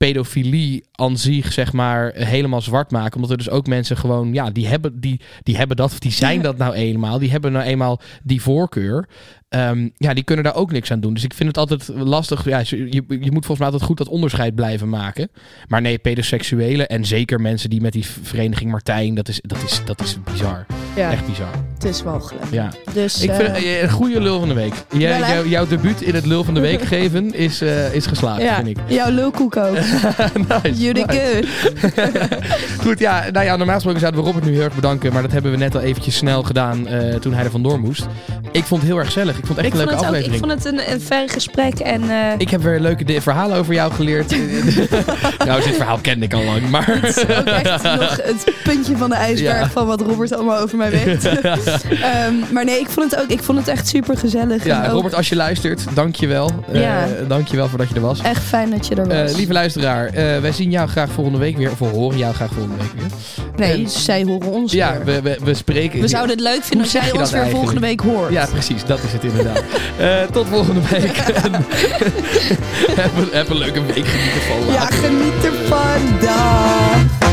pedofilie aan zich, zeg maar, helemaal zwart maken. Omdat er dus ook mensen gewoon, ja, die hebben, die, die hebben dat, of die zijn dat nou eenmaal. Die hebben nou eenmaal die voorkeur. Ehm, ja, die kunnen daar ook niks aan doen. Dus ik vind het altijd lastig. Ja, je, je moet volgens mij altijd goed dat onderscheid blijven maken. Maar nee, pedoseksuelen en zeker mensen die met die vereniging Martijn, dat is, dat is, dat is bizar. Ja. Echt bizar. het is walgelijk. Ja. Dus Ik vind eh, eh, een goede lul van de week. Jij- Wel, hè? jou- jouw debuut in het lul van de week geven is, eh, is geslaagd, ja, vind ik. jouw lulkoek ook. nice. Did nice. good. Goed, ja, nou ja, normaal gesproken zouden we Robert nu heel erg bedanken. Maar dat hebben we net al eventjes snel gedaan toen hij er vandoor moest. Ik vond het heel erg gezellig. Ik vond het echt Ik een leuke ook, ik aflevering. vond het een, een fijn gesprek en Ik heb weer leuke verhalen over jou geleerd. nou, dit verhaal kende ik al lang, maar... het is ook echt nog het puntje van de ijsberg Ja. van wat Robert allemaal over mij weet. Ehm, maar nee, ik vond het ook. Ik vond het echt super gezellig. Ja, Robert, als je luistert, dankjewel. Uh, Ja. Dankjewel voor dat je er was. echt fijn dat je er was. Eh, lieve luisteraar, eh, wij zien jou graag volgende week weer. Of we horen jou graag volgende week weer. nee, zij horen ons Ja, weer. we, we, we spreken... We zouden het leuk vinden als jij je ons weer volgende week hoort. Ja, precies. Dat is het inderdaad. Eh, tot volgende week. Heb, een, heb een leuke week. Geniet ervan. ja geniet ervan. Dag.